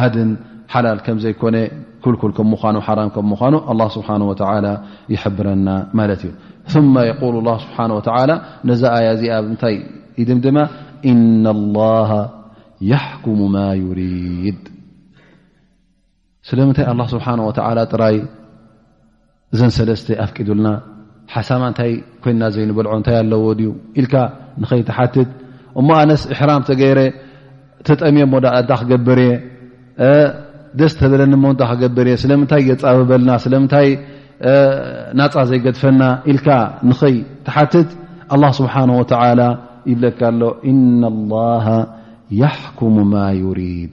ሃድን ሓላል ከም ዘይኮነ ክልኩል ከም ምኳኑ ሓራም ከም ምኳኑ ኣላ ስብሓን ወተላ ይሕብረና ማለት እዩ ثመ የقሉ ላ ስብሓን ወተላ ነዛ ኣያ እዚኣ ምንታይ ኢድም ድማ እና ላሃ የሕኩሙ ማ ዩሪድ ስለምንታይ ኣላ ስብሓን ወተላ ጥራይ እዘን ሰለስተ ኣፍቂዱልና ሓሳማ እንታይ ኮይና ዘይንበልዖ እንታይ ኣለዎ ድዩ ኢልካ ንኸይትሓትት እሞ ኣነስ እሕራም ተገይረ ተጠምዮ ሞ እታ ክገብር እየ ደስ ተበለኒ ሞ እታ ክገብር እየ ስለምንታይ የፃብበልና ስለምንታይ ናፃ ዘይገድፈና ኢልካ ንኸይ ትሓትት ኣላ ስብሓን ወተላ ይብለካ ኣሎ እና ላሃ ያሕኩሙ ማ ዩሪድ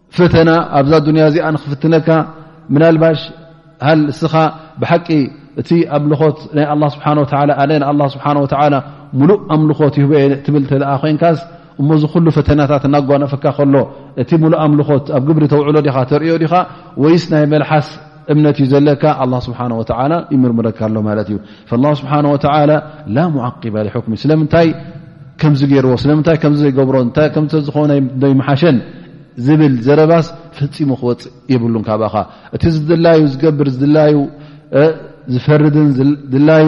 ፈተና ኣብዛ ዱንያ እዚኣ ንክፍትነካ ምናልባሽ ሃል እስኻ ብሓቂ እቲ ኣምልኾት ናይ ኣላ ስብሓን ወላ ኣነ ንኣላ ስብሓን ወላ ሙሉእ ኣምልኾት ይህበ ትብል እተ ኮይንካስ እሞ እዚ ኩሉ ፈተናታት እናጓነፈካ ከሎ እቲ ሙሉእ ኣምልኾት ኣብ ግብሪ ተውዕሎ ዲኻ ተርእዮ ዲኻ ወይስ ናይ መልሓስ እምነት እዩ ዘለካ ኣላ ስብሓን ወተላ ይምርምረካ ኣሎ ማለት እዩ ላ ስብሓን ወተላ ላ ሙዓቂባ ሊሕክሚ ስለምንታይ ከምዚ ገይርዎ ስለምንታይ ከምዚ ዘይገብሮ እታይ ከምዝኾነ ዶይመሓሸን ዝብል ዘረባስ ፈፂሙ ክወፅእ የብሉን ካባኻ እቲ ዝድላዩ ዝገብር ዝድላዩ ዝፈርድን ዝድላዩ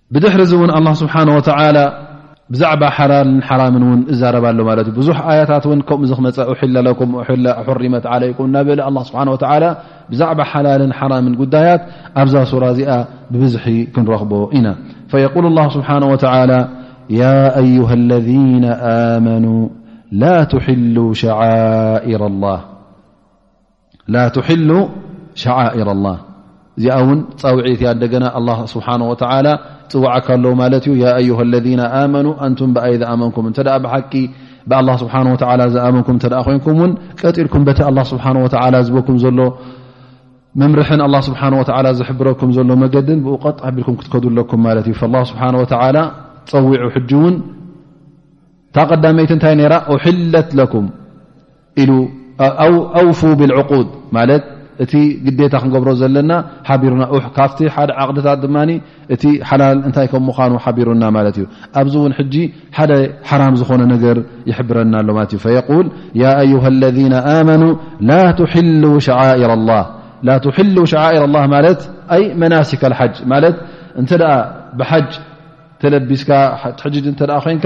ብድሕሪ እዚ እውን ኣላ ስብሓን ወተላ ብዛዕባ ሓላልን ሓራምን እውን እዛረባ ኣሎ ማለት እዩ ብዙሕ ኣያታት እውን ከምኡ ዝክመፀ ሒለ ለኩም ሕሪመት ዓለይኩም እናበለ ኣላ ስብሓን ወተላ ብዛዕባ ሓላልን ሓራምን ጉዳያት ኣብዛ ሱራ እዚኣ ብብዝሒ ክንረኽቦ ኢና ፈየቁል ላ ስብሓን ወተላ ያ ኣዩሃ ለذነ ኣመኑ ላ ትሕሉ ሸዓኢር ላህ ላ ትሕሉ ሸዓር ላ እዚኣ እውን ፃውዒት እያ እንደገና ኣላ ስብሓን ወተላ ፅዋዓካ ኣሎ ማለት እዩ ያ ዩሃ ለذ ኣመኑ ኣንቱም ብኣይ ዝኣመንኩም እተ ብሓቂ ብኣላ ስብሓ ወ ዝኣመንኩም እተ ኮይንኩም ውን ቀጢልኩም በቲ ኣላ ስብሓ ወ ዝበኩም ዘሎ መምርሕን ኣላ ስብሓን ወላ ዝሕብረኩም ዘሎ መገድን ብኡ ቀጥ ኣቢልኩም ክትከዱ ኣለኩም ማለት እዩ ላ ስብሓን ወተላ ፀዊዑ ሕጂ እውን እታ ቀዳመይቲ እንታይ ነራ ኣሕለት ለኩም ኢሉ ኣውፉ ብልዕቁድ ማለት እቲ ግዴታ ክንገብሮ ዘለና ሓቢሩና ካብቲ ሓደ ዓቅድታት ድማ እቲ ሓላል እንታይ ከም ምኳኑ ሓቢሩና ማለት እዩ ኣብዚ እውን ሕጂ ሓደ ሓራም ዝኾነ ነገር ይሕብረና ኣሎ ማለት እዩ ፈየል ያ ዩሃ ለذ ኣመኑ ላ ትሕሉ ሸር ላ ማለት ኣይ መናስካ ሓጅ ማለት እንተ ብሓጅ ተለቢስካ ትሕጅ እተ ኮንካ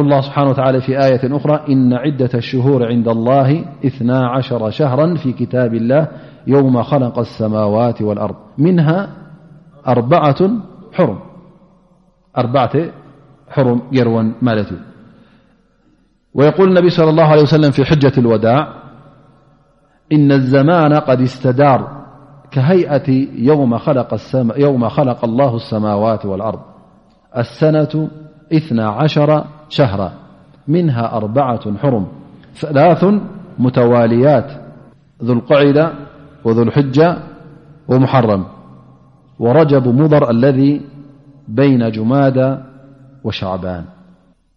الله سبحانه وتعالى في آية أخرى إن عدة الشهور عند الله ثنا شهرا في كتاب الله يوم خلق السماوات والأرض منها أبعةرمرمالويقول انبي صلى الله عليه وسلم في حجة الوداع إن الزمان قد استدار كهيئة يوم خلق الله السماوات والأرض السنة إثنا عشر شهرا منها أربعة حرم ثلاث متواليات ذو القعد وذو الحجة ومحرم ورجب مضر الذي بين جماد وشعبان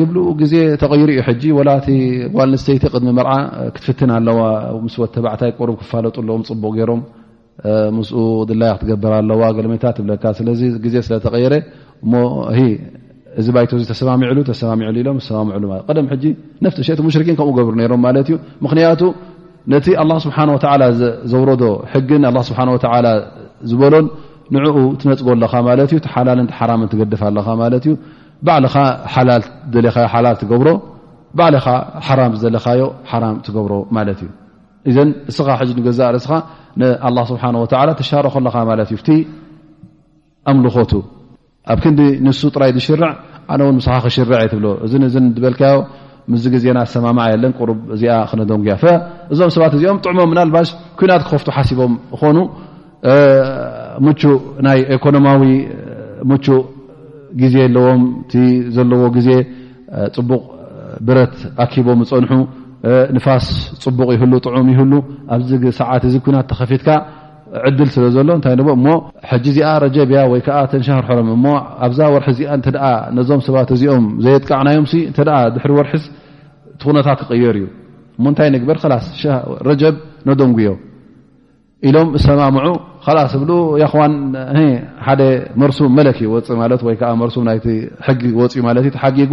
ይብሉ ግዜ ተቐይሩ እዩ ሕጂ ወላ እቲ ጓል ንስተይቲ ቅድሚ መርዓ ክትፍትን ኣለዋ ምስ ወ ተባዕታይ ቅሩብ ክፋለጡ ኣለዎም ፅቡቕ ገይሮም ምስኡ ድላያ ክትገብር ኣለዋ ገለመታ ትብለካ ስለዚ ግዜ ስለተቐየረ እሞ እዚ ባይቶ እዚ ተሰማሚዕሉ ተሰማሚዕሉ ኢሎም ዝሰማምዕሉ ማለት ቀደም ሕጂ ነፍቲ ሸቲ ሙሽርኪን ከምኡ ገብሩ ነይሮም ማለት እዩ ምክንያቱ ነቲ ኣላ ስብሓን ወተላ ዘውረዶ ሕግን ኣላ ስብሓን ወተላ ዝበሎን ንዕኡ ትነፅጎ ኣለኻ ማለት እዩ ሓላልን ሓራምን ትገድፍ ኣለኻ ማለት እዩ ባዕልኻ ሓላል ዝደለኻዮ ሓላል ትገብሮ ባዕልኻ ሓራም ዝደለኻዮ ሓራም ትገብሮ ማለት እዩ እዘን እስኻ ሕዚ ንገዛእ ርእስኻ ንኣላ ስብሓን ወተላ ተሻረኾ ኣለኻ ማለት እዩ ቲ ኣምልኾቱ ኣብ ክንዲ ንሱ ጥራይ ዝሽርዕ ኣነ ውን ምስኻ ክሽርዐ ትብሎ እዚ ን ዝበልካዮ ምስዚ ግዜና ዝሰማማዕ የለን ቁሩብ እዚኣ ክነደንጉያ እዞም ሰባት እዚኦም ጥዕሞም ምናልባሽ ኩናት ክኸፍቱ ሓሲቦም ኾኑ ምቹ ናይ ኤኮኖማዊ ምቹ ግዜ ኣለዎም እቲ ዘለዎ ግዜ ፅቡቕ ብረት ኣኪቦም ዝፀንሑ ንፋስ ፅቡቕ ይህሉ ጥዑም ይህሉ ኣብዚ ሰዓት እዚ ኩናት ተኸፊትካ ዕድል ስለ ዘሎ እንታይ ንቦ እሞ ሕጂ እዚኣ ረጀብ እያ ወይ ከዓ ተንሻሃር ሕሮም እሞ ኣብዛ ወርሒ እዚኣ እንተ ነዞም ሰባት እዚኦም ዘየጥቃዕናዮም እንተ ድሕሪ ወርሒስ እቲ ኩነታት ክቅየር እዩ እሞ እንታይ ንግበር ላስ ረጀብ ነደንጉዮ ኢሎም ዝሰማምዑ ላስ እብ ያክዋን ሓደ መርሱም መለክ ይወፅ ማለት ወይከዓ መርሱም ናይቲ ሕጊ ወፅዩ ማለት እዩ ተሓጊጉ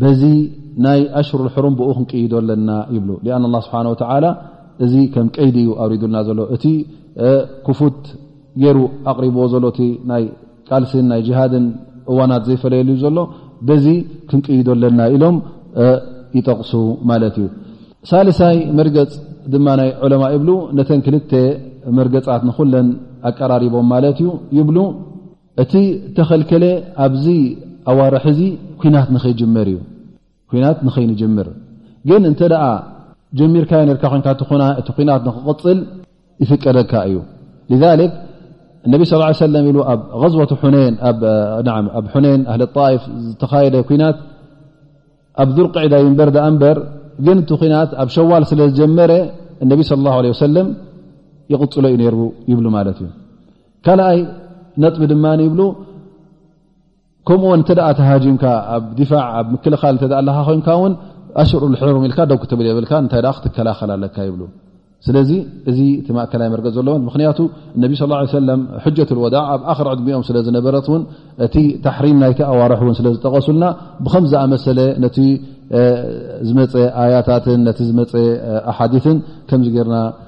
በዚ ናይ ኣሽሩ ሕሩም ብኡ ክንቅይዶ ኣለና ይብሉ ኣ ላ ስብሓ ወላ እዚ ከም ቀይዲ እዩ ኣውሪዱልና ዘሎ እቲ ክፉት ገይሩ ኣቕሪብዎ ዘሎ እቲ ናይ ቃልሲን ናይ ጅሃድን እዋናት ዘይፈለየሉ እዩ ዘሎ በዚ ክንቅይዶ ኣለና ኢሎም ይጠቕሱ ማለት እዩ ሳልሳይ መርገፅ ድማ ናይ ዑለማ ይብሉ ነተን ክልተ መርገፃት ንኩለን ኣቀራሪቦም ማለት እዩ ይብሉ እቲ እተኸልከለ ኣብዚ ኣዋርሒ እዚ ኩናት ንኸይጅመር እዩ ኩናት ንኸይንጅምር ግን እንተ ደኣ ጀሚርካዮ ነርካ ኮንካ እቲ ኩናት ንክቕፅል ይፍቀደካ እዩ ذሊክ እነቢ ስ ሰለም ኢሉ ኣብ غዝወት ሑነን ኣብ ሑነን ኣህሊ ጣይፍ ዝተኻየደ ኩናት ኣብ ዙልቅዒዳ ይንበር ዳኣ እንበር ግን እቲ ኩናት ኣብ ሸዋል ስለ ዝጀመረ እነቢ ስለ ላه ለ ወሰለም ይቕፅሎ እዩ ነይሩ ይብሉ ማለት እዩ ካልኣይ ነጥቢ ድማ ይብሉ ከምኡ ወን እተ ተሃጂምካ ኣብ ዲፋዕ ኣብ ምክልኻል እተ ኣለካ ኮንካ ውን ኣሽሩ ሕሩም ኢልካ ደው ክትብል የብልካ እንታይ ክትከላኸል ኣለካ ይብሉ ስለዚ እዚ እቲ ማእከላይ መርገፅ ዘለዎ ምክንያቱ እነቢ ስ ሰለም ሕጀት ወዳዕ ኣብ ኣክር ዕድሚኦም ስለ ዝነበረት ውን እቲ ታሕሪም ናይቲ ኣዋርሒ እውን ስለ ዝጠቐሱልና ብከም ዝኣመሰለ ነቲ ዝመፀ ኣያታትን ነቲ ዝመፀ ኣሓዲትን ከምዚ ገርና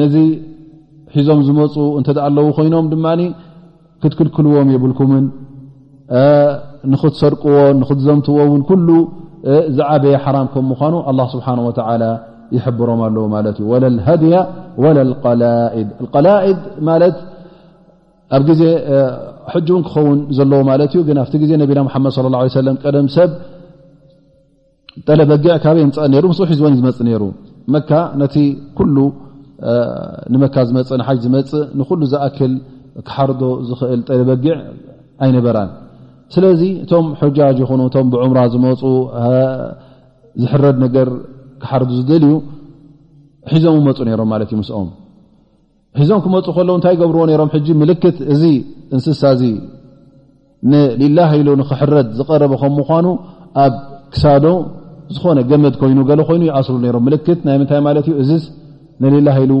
ነዚ ሒዞም ዝመፁ እንተ ኣለዉ ኮይኖም ድማ ክትክልክልዎም የብልኩምን ንኽትሰርቅዎ ንኽትዘምትዎ እውን ኩሉ ዝዓበየ ሓራም ከም ምኳኑ ኣላ ስብሓን ወተላ ይሕብሮም ኣለዉ ማለት እዩ ወለ ሃድያ ወለ ቀላኢድ ቀላኢድ ማለት ኣብ ግዜ ሕጂ እውን ክኸውን ዘለዎ ማለት እዩ ግን ኣብቲ ግዜ ነቢና ሓመድ ለ ሰለም ቀደም ሰብ ጠለ በጊዕ ካበይ የምፅአ ሩ ምስ ሒዝወን ዩ ዝመፅ ነይሩ መካ ነቲ ኩሉ ንመካ ዝመፅ ንሓጅ ዝመፅእ ንኩሉ ዝኣክል ክሓርዶ ዝኽእል ጠለ በጊዕ ኣይነበራን ስለዚ እቶም ሑጃጅ ይኹኑ እቶም ብዑምራ ዝመፁ ዝሕረድ ነገር ክሓርዱ ዝደልዩ ሒዞም መፁ ነይሮም ማለት እዩ ምስኦም ሒዞም ክመፁ ከለዉ እንታይ ገብርዎ ነሮም ሕጂ ምልክት እዚ እንስሳ እዚ ንሊላ ኢሉ ንክሕረድ ዝቀረበ ከም ምኳኑ ኣብ ክሳዶ ዝኾነ ገመድ ኮይኑ ገለ ኮይኑ ይኣስሩ ነሮም ምልክት ናይ ምንታይ ማለት እዩ እዚ ንሊላ ኢሉ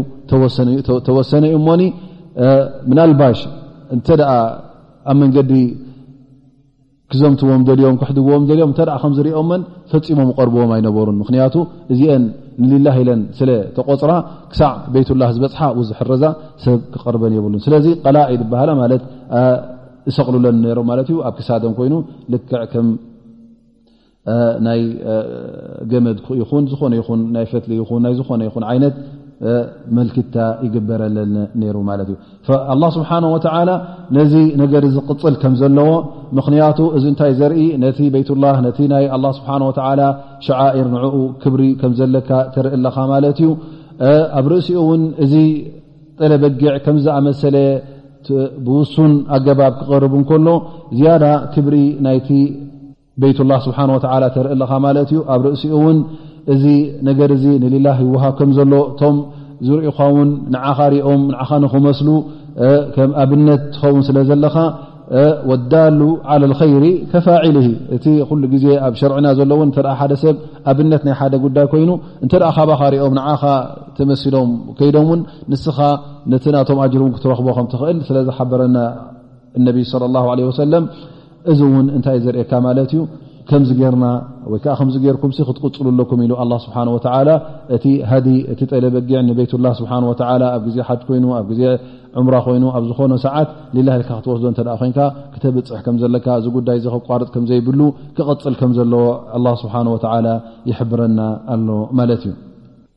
ተወሰነ እዩ እሞኒ ምናልባሽ እንተ ኣብ መንገዲ ክዘምትዎም ደልዮም ክሕድግዎም ደልዮም እንተ ከምዝሪኦመን ፈፂሞም ይቐርብዎም ኣይነበሩን ምኽንያቱ እዚአን ንሊላህ ኢለን ስለ ተቆፅራ ክሳዕ ቤይቱላህ ዝበፅሓ ብ ዝሕረዛ ሰብ ክቐርበን የብሉን ስለዚ ቀላኢ ዝበሃላ ማለት እሰቕሉለን ነይሮም ማለት እዩ ኣብ ክሳደም ኮይኑ ልክዕ ከም ናይ ገመድ ይኹን ዝኾነ ይኹን ናይ ፈትሊ ይኹን ናይ ዝኾነ ይኹን ዓይነት መልክታ ይግበረለ ነይሩ ማለት እዩ ኣላ ስብሓን ወተዓላ ነዚ ነገር እዚ ቅፅል ከም ዘለዎ ምኽንያቱ እዚ እንታይ ዘርኢ ነቲ ቤትላ ነቲ ናይ ኣላ ስብሓን ወተዓላ ሸዓኢር ንዕኡ ክብሪ ከም ዘለካ ተርኢ ኣለኻ ማለት እዩ ኣብ ርእሲኡ እውን እዚ ጠለ በጊዕ ከም ዝኣመሰለ ብውሱን ኣገባብ ክቐርብ እንከሎ ዝያዳ ክብሪ ናይቲ ቤይትላህ ስብሓን ወተላ ተርኢ ኣለኻ ማለት እዩ ኣብ ርእሲኡ እውን እዚ ነገር እዚ ንሊላ ይወሃብ ከም ዘሎ እቶም ዝርኢኻ ውን ንዓኻ ሪኦም ንዓኻ ንክመስሉ ከም ኣብነት ትኸውን ስለ ዘለኻ ወዳሉ ዓለ ልከይሪ ከፋዒል እቲ ኩሉ ግዜ ኣብ ሸርዕና ዘሎውን እተ ሓደ ሰብ ኣብነት ናይ ሓደ ጉዳይ ኮይኑ እንተ ካባኻ ሪኦም ንዓኻ ተመሲሎም ከይዶም ውን ንስኻ ነቲ ናቶም ኣጅር እውን ክትረኽቦ ከም ትኽእል ስለ ዝሓበረና እነቢይ ለ ላ ለ ወሰለም እዚ እውን እንታይ እ ዘርእካ ማለት እዩ ከምዚ ገርና ወይ ከዓ ከምዚ ገርኩም ክትቅፅሉ ኣለኩም ኢሉ ኣ ስብሓ ወ እቲ ሃዲ እቲ ጠለበጊዕ ንቤትላ ስብሓ ወ ኣብ ግዜ ሓጅ ኮይኑ ኣብ ግዜ ዕምራ ኮይኑ ኣብ ዝኾነ ሰዓት ሌላ ልካ ክትወስዶ እተ ኮይንካ ክተብፅሕ ከም ዘለካ እዚ ጉዳይ ዚ ክቋርፅ ከምዘይብሉ ክቕፅል ከም ዘለዎ ስብሓ ወ ይሕብረና ኣሎ ማለት እዩ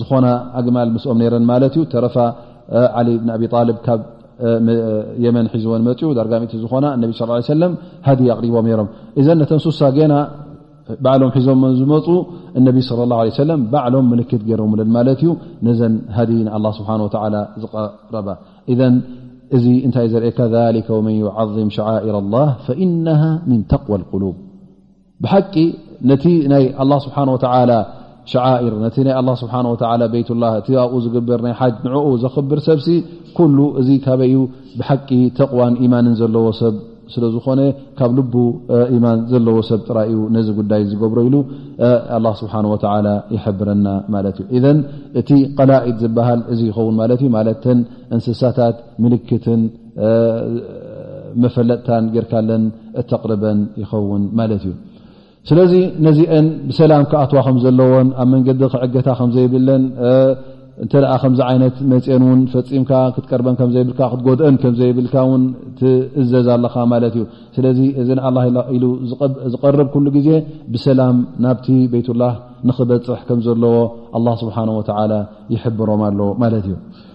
ዝኾና ኣግማል ምስኦም ነይረን ማለት እዩ ተረፋ ዓሊ ብን ኣቢ ጣልብ ካብ የመን ሒዝወን መፅኡ ዳርጋ ሚእቲ ዝኾና ነቢ ስ ሰለም ሃዲ ኣቕሪቦም ነይሮም እዘን ነተን ሱሳ ገና ባዕሎም ሒዞም መን ዝመፁ እነቢ ስለ ላ ለ ሰለም ባዕሎም ምልክት ገይሮምለን ማለት እዩ ነዘን ሃዲ ንኣላ ስብሓን ወተላ ዝቐረባ እዘን እዚ እንታይ ዘርእካ ሊከ ወመን ዩዓظም ሸዓኢር ላ ፈኢነሃ ምን ተቅዋ ልቁሉብ ብሓቂ ነቲ ናይ ኣላ ስብሓን ወተላ ሸዓር ነቲ ናይ ኣላ ስብሓን ወተላ ቤትላ እቲ ኣብኡ ዝግበር ናይ ሓጅ ንዕኡ ዘኽብር ሰብሲ ኩሉ እዚ ካበዩ ብሓቂ ተቕዋን ኢማንን ዘለዎ ሰብ ስለ ዝኾነ ካብ ልቡ ኢማን ዘለዎ ሰብ ጥራይ እዩ ነዚ ጉዳይ ዝገብሮ ኢሉ ኣላ ስብሓን ወተላ ይሕብረና ማለት እዩ እዘን እቲ ቀላኢድ ዝበሃል እዚ ይኸውን ማለት እዩ ማለት ተን እንስሳታት ምልክትን መፈለጥታን ጌርካለን እተቕርበን ይኸውን ማለት እዩ ስለዚ ነዚአን ብሰላም ክኣትዋ ከም ዘለዎን ኣብ መንገዲ ክዕገታ ከም ዘይብለን እንተ ከምዚ ዓይነት መፅን እውን ፈፂምካ ክትቀርበን ከምዘይብልካ ክትጎድአን ከም ዘይብልካ እውን ትእዘዝ ኣለኻ ማለት እዩ ስለዚ እዚ ንኣላ ኢሉ ዝቐርብ ኩሉ ግዜ ብሰላም ናብቲ ቤትላህ ንክበፅሕ ከም ዘለዎ ኣላ ስብሓን ወተዓላ ይሕብሮም ኣሎ ማለት እዩ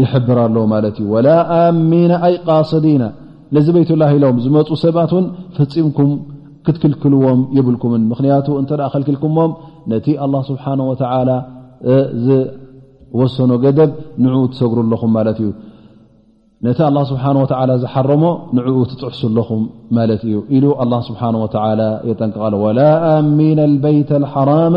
ይሕብር ኣሎ ማለት እዩ ወላ ኣሚና ኣይ ቃስዲና ነዚ ቤትላ ኢሎም ዝመፁ ሰባት ውን ፈፂምኩም ክትክልክልዎም የብልኩምን ምክንያቱ እንተ ከልክልኩሞም ነቲ ኣላ ስብሓን ወተላ ዝወሰኖ ገደብ ንዕኡ ትሰግሩ ኣለኹም ማለት እዩ ነቲ ኣላ ስብሓን ወተላ ዝሓረሞ ንዕኡ ትጥሕሱ ኣለኹም ማለት እዩ ኢሉ ኣላ ስብሓን ወተላ የጠንቀቃሎ ወላ ኣሚና ልበይት ሓራማ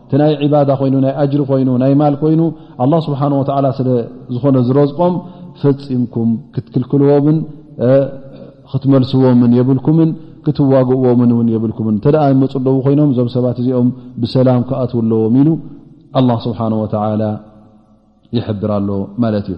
እቲ ናይ ዕባዳ ኮይኑ ናይ ኣጅሪ ኮይኑ ናይ ማል ኮይኑ ኣላ ስብሓን ወተዓላ ስለ ዝኾነ ዝረዝቆም ፈፂምኩም ክትክልክልዎምን ክትመልስዎምን የብልኩምን ክትዋግእዎምን እውን የብልኩምን እንተ ደኣ ይመፁ ኣለዉ ኮይኖም እዞም ሰባት እዚኦም ብሰላም ክኣትው ኣለዎም ኢሉ ኣላ ስብሓን ወተዓላ ይሕብር ኣሎ ማለት እዩ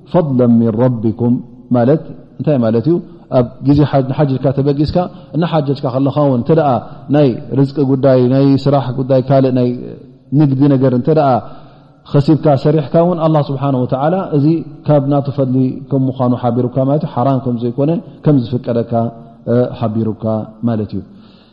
ፈضለ ምን ረቢኩም ማለት እንታይ ማለት እዩ ኣብ ግዜ ንሓጅ ልካ ተበጊስካ እናሓጀጅካ ከለካ ውን እተ ናይ ርዝቂ ጉዳይ ናይ ስራሕ ጉዳይ ካልእ ናይ ንግዲ ነገር እተ ከሲብካ ሰሪሕካ ውን ኣላ ስብሓን ወተላ እዚ ካብ ናቱ ፈድሊ ከም ምኳኑ ሓቢሩካ ማለት ዩ ሓራም ከምዘይኮነ ከም ዝፍቀደካ ሓቢሩካ ማለት እዩ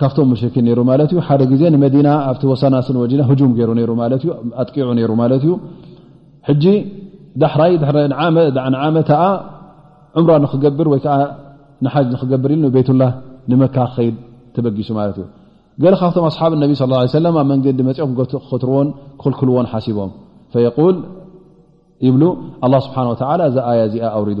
ካብቶም ሙሽኪን ነይሩ ማለት እዩ ሓደ ግዜ ንመዲና ኣብቲ ወሳናስን ወዲና ህጁም ገይሩ ነይሩ ማለት እዩ ኣጥቂዑ ነይሩ ማለት እዩ ሕጂ ዳሕራይ ንዓመት ኣ ዑምራ ንክገብር ወይ ከዓ ንሓጅ ንክገብር ኢሉ ንቤትላ ንመካ ክኸይድ ተበጊሱ ማለት እዩ ገለ ካብቶም ኣስሓብ ነቢ ስ ሰለም ኣብ መንገዲ መፂኦም ክኸትርዎን ክኽልክልዎን ሓሲቦም ፈየቁል ይብሉ ኣላ ስብሓን ወተላ እዛ ኣያ እዚኣ ኣውሪዱ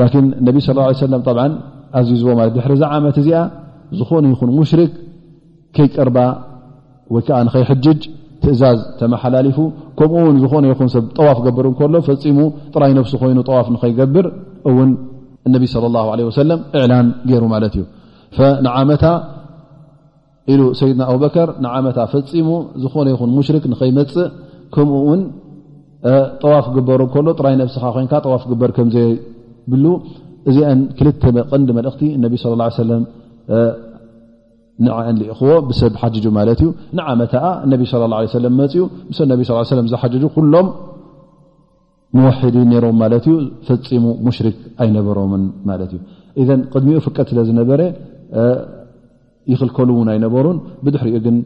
ላኪን ነቢ ስ ሰለም ብ ኣዚዝዎ ማለት ድሕሪ ዛ ዓመት እዚኣ ዝኾነ ይኹን ሙሽርክ ከይቀርባ ወይ ከዓ ንከይሕጅጅ ትእዛዝ ተመሓላሊፉ ከምኡ ውን ዝኾነ ይኹን ሰብ ጠዋፍ ገብር እከሎ ፈፂሙ ጥራይ ነብሱ ኮይኑ ጠዋፍ ንከይገብር እውን እነቢ ለ ለ ወሰለም እዕላን ገይሩ ማለት እዩ ንዓመታ ኢሉ ሰይድና ኣቡበከር ንዓመታ ፈፂሙ ዝኾነ ይኹን ሙሽርክ ንኸይመፅእ ከምኡ ውን ጠዋፍ ግበሩ ከሎ ጥራይ ነብስኻ ኮንካ ጠዋፍ ግበር ከምዘይብሉ እዚኣን ክልተ መቐንዲ መልእኽቲ እነቢ ስለ ላ ሰለም ንዕኣን ልእኽዎ ብሰብ ሓጅጁ ማለት እዩ ንዓመታኣ እነቢ ስለ ላ ሰለም መፅኡ ምስ ነቢ ስ ሰለም ዝሓጅጁ ኩሎም ሙወሒዲን ነይሮም ማለት እዩ ፈፂሙ ሙሽሪክ ኣይነበሮምን ማለት እዩ እዘን ቅድሚኡ ፍቀድ ስለ ዝነበረ ይኽልከሉ እውን ኣይነበሩን ብድሕሪኡ ግን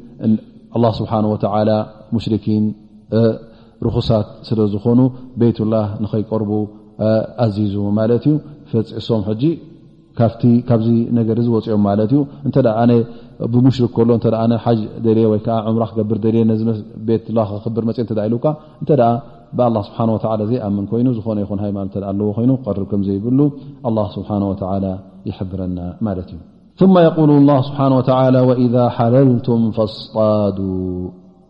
ኣላ ስብሓን ወተላ ሙሽርኪን ርኹሳት ስለ ዝኾኑ ቤይትላህ ንኸይቀርቡ ኣዚዙ ማለት እዩ ፈፅሶም ሕጂ ካብቲ ካብዚ ነገር እዚ ወፂኦም ማለት እዩ እንተ ኣነ ብሙሽርክ ከሎ እተ ሓጅ ደልየ ወይከዓ ዑምራ ክገብር ደልየ ነዚ ቤት ላ ክክብር መፅ እተ ኢሉካ እንተ ብኣላ ስብሓን ወ ዘይኣምን ኮይኑ ዝኾነ ይኹን ሃይማኖት እተ ኣለዎ ኮይኑ ክቀርብ ከም ዘይብሉ ኣላ ስብሓን ወተላ ይሕብረና ማለት እዩ ማ የቁሉ ላ ስብሓን ወተላ ወኢዛ ሓለልቱም ፈስጣዱ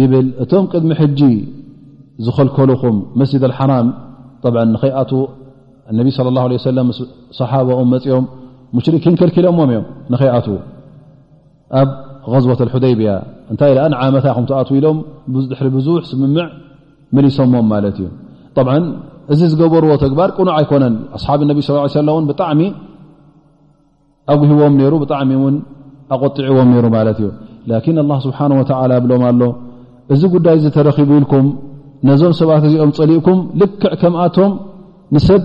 ይብል እቶም ቅድሚ ሕጂ ዝኸልከልኹም መስጅድ ኣልሓራም ንኸይኣት ነቢ صለ ላه ለ ሰለም ምስ ሰሓባኦም መፅኦም ሙሽርኪን ከልኪሎሞም እዮም ንኸይኣት ኣብ غዝወት ሑደይብያ እንታይ ኣ ንዓመታ ኹም ትኣት ኢሎም ድሕሪ ብዙሕ ስምምዕ መሊሶሞም ማለት እዩ ብ እዚ ዝገበርዎ ተግባር ቅኑዕ ኣይኮነን ኣስሓብ ነቢ ስ ሰለ ን ብጣዕሚ ኣጉህዎም ነይሩ ብጣዕሚ ውን ኣቆጢዕዎም ነይሩ ማለት እዩ ላኪን ኣላ ስብሓን ወተላ ብሎም ኣሎ እዚ ጉዳይ እዚ ተረኪቡ ኢልኩም ነዞም ሰባት እዚኦም ፀሊእኩም ልክዕ ከምኣቶም ንሰብ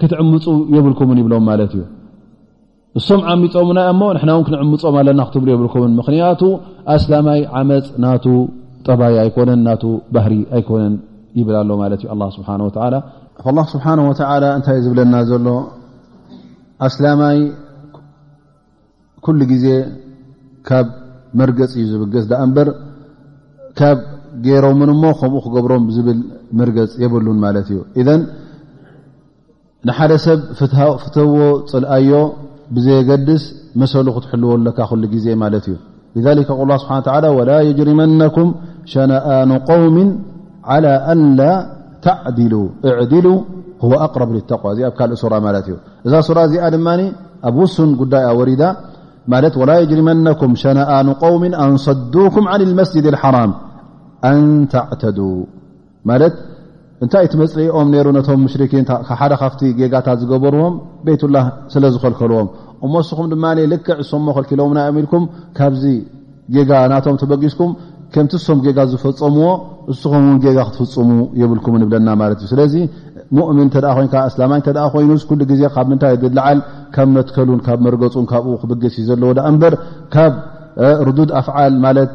ክትዕምፁ የብልኩምን ይብሎም ማለት እዩ እሶም ዓሚፆምና እሞ ንሕና እውን ክንዕምፆም ኣለና ክትብሉ የብልኩምን ምክንያቱ ኣስላማይ ዓመፅ ናቱ ጠባይ ኣይኮነን ናቱ ባህሪ ኣይኮነን ይብል ኣሎ ማለት እዩ ስብሓ ወላ ስብሓን ወተላ እንታይ ዝብለና ዘሎ ኣስላማይ ኩሉ ግዜ ካብ መርገፂ እዩ ዝብገስ ዳኣ እምበር ካብ ገይሮምን እሞ ከምኡ ክገብሮም ዝብል መርገፅ የብሉን ማለት እዩ እዘን ንሓደ ሰብ ፍተዎ ፅልኣዮ ብዘየገድስ መሰሉ ክትሕልዎ ኣለካ ኩሉ ግዜ ማለት እዩ لذلك ق الله بحان و تلى ولا يجرمنكم شنآن قوم على أنلا تعدلوا اعدلوا هو أقرب للتقوى كل صر إذا صرة ن أ وسن قي ورد ولا يجرمنكم شنآن قوم أنصدوكم عن المسجد الحرام أن تعتدوا ማለት እንታይ እቲ መፅሪኦም ነይሩ ነቶም ሙሽርኪን ሓደ ካብቲ ጌጋታት ዝገበርዎም ቤትላ ስለ ዝኸልከልዎም እሞ እስኹም ድማ ልክዕ እሶሞ ከልኪሎምና እዮም ኢልኩም ካብዚ ጌጋ ናቶም ተበጊስኩም ከምቲ እሶም ጌጋ ዝፈፀምዎ እስኹም ውን ጌጋ ክትፍፅሙ የብልኩም ንብለና ማለት እዩ ስለዚ ሙእምን እተ ኮይ እስላማይ እተ ኮይኑስ ኩሉ ግዜ ካብ ምንታይ ዝለዓል ካብ መትከሉን ካብ መርገፁን ካብኡ ክብግስ እዩ ዘለዎ ዳኣ እምበር ካብ ርዱድ ኣፍዓል ማለት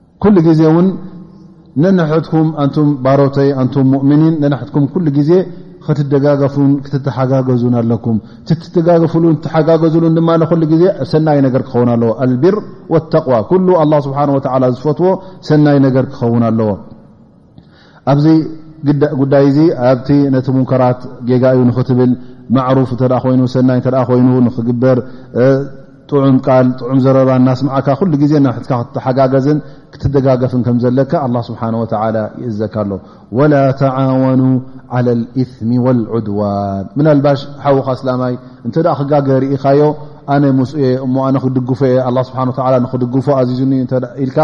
ኩሉ ግዜ ውን ነንሕድኩም ኣንቱም ባሮተይ ኣንቱም ሙእምኒን ነንሕድኩም ኩሉ ግዜ ክትደጋገፉን ክትተሓጋገዙን ኣለኩም ትትደጋገፍሉን ትተሓጋገዝሉን ድማ ኩሉ ግዜ ኣብ ሰናይ ነገር ክኸውን ኣለዎ ኣልቢር ወተቕዋ ኩሉ ኣላ ስብሓን ወተዓላ ዝፈትዎ ሰናይ ነገር ክኸውን ኣለዎ ኣብዚ ጉዳይ እዚ ኣብቲ ነቲ ሙንከራት ጌጋ እዩ ንኽትብል ማዕሩፍ እተ ኮይኑ ሰናይ እተ ኮይኑ ንኽግበር ጥዑም ቃል ጥዑም ዘረባ እናስማዕካ ኩሉ ግዜ ናብ ሕትካ ክትተሓጋገዝን ክትደጋገፍን ከም ዘለካ ኣላ ስብሓን ወተላ ይእዘካ ኣሎ ወላ ተዓወኑ ዓላ ልእስሚ ወልዑድዋን ምናልባሽ ሓዉኻ እስላማይ እንተ ክጋገ ርኢኻዮ ኣነ ምስኡየ እሞ ኣነ ክድግፎ እየ ኣላ ስብሓን ወላ ንኽድግፎ ኣዚዙኒ ኢልካ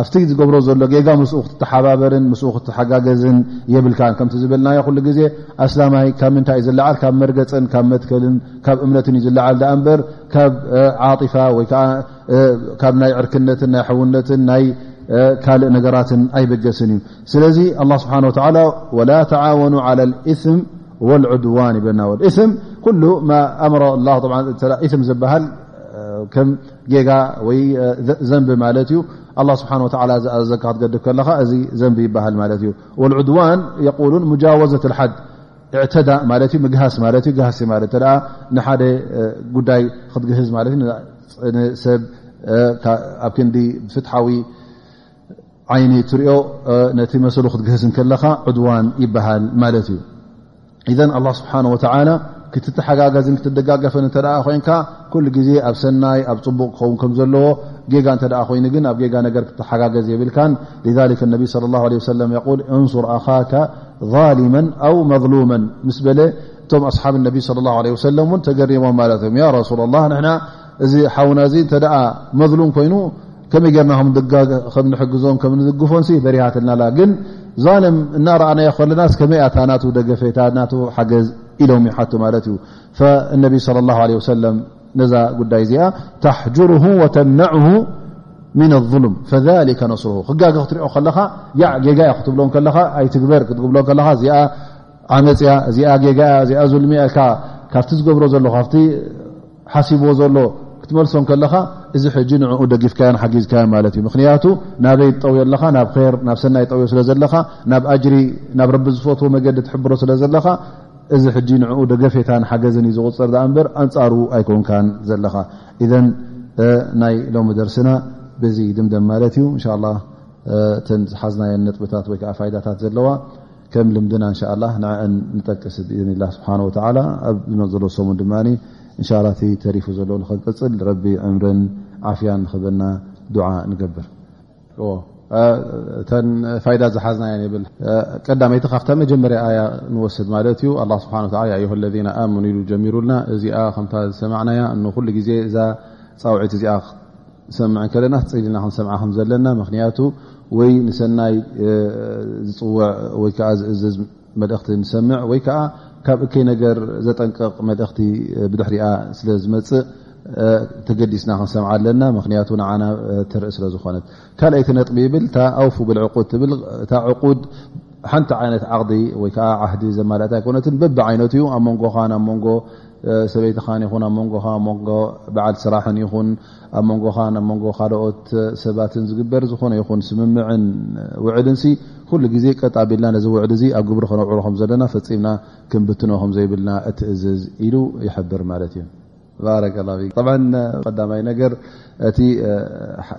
ኣብቲ ዝገብሮ ዘሎ ጌጋ ምስኡ ክትተሓባበርን ምስኡ ክትሓጋገዝን የብልካ ከምቲ ዝበልናዮ ኩሉ ግዜ ኣስላማይ ካብ ምንታይ እዩ ዝለዓል ካብ መርገፅን ካብ መትከልን ካብ እምነትን እዩ ዝለዓል ዳኣ እምበር ካብ ዓጢፋ ወይ ከዓ ካብ ናይ ዕርክነትን ናይ ሕውነትን ናይ ካልእ ነገራትን ኣይበገስን እዩ ስለዚ ኣላ ስብሓን ወተላ ወላ ተዓወኑ ዓላ ልእስም ወልዑድዋን ይብለና ወልእስም ኩሉ ኣምሮ ላ እም ዝበሃል ጌጋ ወይ ዘንቢ ማለት እዩ ኣላ ስብሓን ወላ ዝኣዘዘካ ክትገድብ ከለኻ እዚ ዘንቢ ይበሃል ማለት እዩ ወልዑድዋን የቁሉን ሙጃወዘት ልሓድ እዕተዳ ማለት እዩ ምግሃስ ማለት እዩ ግሃሲ ማለት እ ንሓደ ጉዳይ ክትግህዝ ማለት እዩ ንሰብ ኣብ ክንዲ ብፍትሓዊ ዓይኒ ትሪኦ ነቲ መሰሉ ክትግህዝ ከለኻ ዑድዋን ይበሃል ማለት እዩ ኢዘን ኣላ ስብሓን ወተላ ክትተሓጋገዝን ክትደጋገፍን እተ ኮይንካ ኩሉ ግዜ ኣብ ሰናይ ኣብ ፅቡቕ ክኸውን ከም ዘለዎ ጌጋ እተ ኮይኑ ግን ኣብ ጌጋ ነገር ክተሓጋገዝ የብልካን ነቢ ለ ላ ለ ሰለ ል እንሱር ኣኻከ ሊመን ኣው መظሉመን ምስ በለ እቶም ኣስሓብ ነቢ ለ ላ ለ ወሰለም እውን ተገሪሞም ማለት እዮም ያ ረሱላ ላ ንና እዚ ሓውና እዚ እተ መሉም ኮይኑ ከመይ ገርና ከምንሕግዞን ከምንድግፎን በሪሃትልና ላ ግን ዛንም እናረኣናዮ ከለና ከመይ ኣታ ና ደገፌታ ና ሓገዝ ኢሎም ይሓቱ ማለት እዩ ነቢ صለ ላ ለ ወሰለም ነዛ ጉዳይ እዚኣ ታሕጅር ወተምነዕ ምና ظሉም ፈ ነስር ክጋገ ክትሪኦ ከለኻ ጌጋ ዮ ክትብሎ ከለኻ ኣይትግበር ክትብሎ ከለኻ እዚኣ ዓመፅያ እዚኣ ጌጋያ እዚኣ ዙልሚያ ኢልካ ካብቲ ዝገብሮ ዘሎ ካብቲ ሓሲብዎ ዘሎ ክትመልሶ ከለኻ እዚ ሕጂ ንኡ ደጊፍካዮን ሓጊዝካዮ ማለት እዩ ምክንያቱ ናበይ ጠውዮ ኣለኻ ናብ ር ናብ ሰናይ ጠውዮ ስለ ዘለኻ ናብ ኣጅሪ ናብ ረቢ ዝፈትዎ መገዲ ትሕብሮ ስለ ዘለኻ እዚ ሕጂ ንኡ ደገፌታን ሓገዝን እዩ ዝቁፅር ኣ እምበር ኣንፃሩ ኣይኮንካን ዘለኻ እዘን ናይ ሎሚ ደርስና ብዚ ድምደም ማለት እዩ እንሻ ላ እተን ዝሓዝናየን ነጥብታት ወይከዓ ፋይዳታት ዘለዋ ከም ልምድና እንሻ ላ ንዕእን ንጠቅስ ብኢዝኒላ ስብሓን ወተላ ኣብ ዝመፅ ዘሎ ሰሙን ድማ እንሻ ላ እቲ ተሪፉ ዘሎ ንክንቅፅል ረቢ ዕምርን ዓፍያን ንክበና ዱዓ ንገብር እተን ፋይዳ ዝሓዝና እየን የብል ቀዳመይቲ ካብታ መጀመርያ ኣያ ንወስድ ማለት እዩ ኣላ ስብሓ ዮሃ ለና ኣመኑ ኢሉ ጀሚሩልና እዚኣ ከምታ ዝሰማዕናያ ንኩሉ ግዜ እዛ ፃውዒት እዚኣ ንሰምዕ ከለና ክፅኢልና ክንሰምዓ ከም ዘለና ምክንያቱ ወይ ንሰናይ ዝፅውዕ ወይ ከዓ ዝእዝዝ መልእኽቲ ንሰምዕ ወይ ከዓ ካብ እከይ ነገር ዘጠንቀቕ መልእኽቲ ብድሕሪኣ ስለ ዝመፅእ ተገዲስና ክንሰምዓ ኣለና ምክንያቱ ንዓና ትርኢ ስለ ዝኾነት ካልኣይቲ ነጥቢ ይብል እታ ኣውፉ ብልዕቁድ ትብል እታ ዕቁድ ሓንቲ ዓይነት ዓቕዲ ወይ ከዓ ዓህዲ ዘማልእታ ኣይኮነትን በቢ ዓይነቱ እዩ ኣብ መንጎኻን ኣብ መንጎ ሰበይትኻን ይኹን ኣብ መንጎኻ ብ መንጎ በዓል ስራሕን ይኹን ኣብ መንጎኻን ኣብ መንጎ ካልኦት ሰባትን ዝግበር ዝኾነ ይኹን ስምምዕን ውዕልንሲ ኩሉ ግዜ ቀጥ ኣቢልና ነዚ ውዕል እዚ ኣብ ግብሪ ከነውዕሮ ከም ዘለና ፈፂምና ክንብትኖ ከምዘይብልና እትእዝዝ ኢሉ ይሕብር ማለት እዩ ባረከ ላ ፊክ ጠብዓ ቀዳማይ ነገር እቲ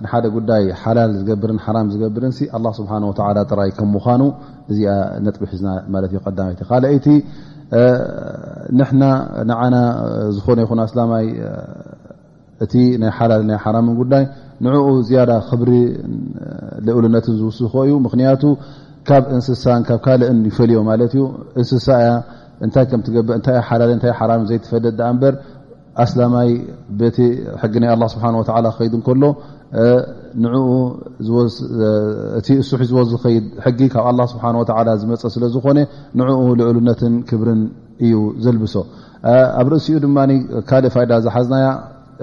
ንሓደ ጉዳይ ሓላል ዝገብርን ሓራም ዝገብርን ሲ ኣላ ስብሓን ወተላ ጥራይ ከም ምዃኑ እዚኣ ነጥቢ ሒዝና ማለት እዩ ቀዳመይቲ ካልኣይቲ ንሕና ንዓና ዝኾነ ይኹን ኣስላማይ እቲ ናይ ሓላል ናይ ሓራምን ጉዳይ ንዕኡ ዝያዳ ክብሪ ልኡልነትን ዝውስኾ እዩ ምክንያቱ ካብ እንስሳን ካብ ካልእን ይፈልዮ ማለት እዩ እንስሳ እያ እንታይ ከም ትገብእ እንታይ ሓላል እንታይ ሓራም ዘይትፈደጥ ዳኣ እምበር ኣስላማይ በቲ ሕጊ ናይ ኣላ ስብሓን ወተላ ክኸይዱ ከሎ ንኡ እቲ እሱ ሒዝዎ ዝኸይድ ሕጊ ካብ ኣላ ስብሓን ወተላ ዝመፀ ስለ ዝኾነ ንኡ ልእሉነትን ክብርን እዩ ዘልብሶ ኣብ ርእሲኡ ድማ ካልእ ፋይዳ ዝሓዝናያ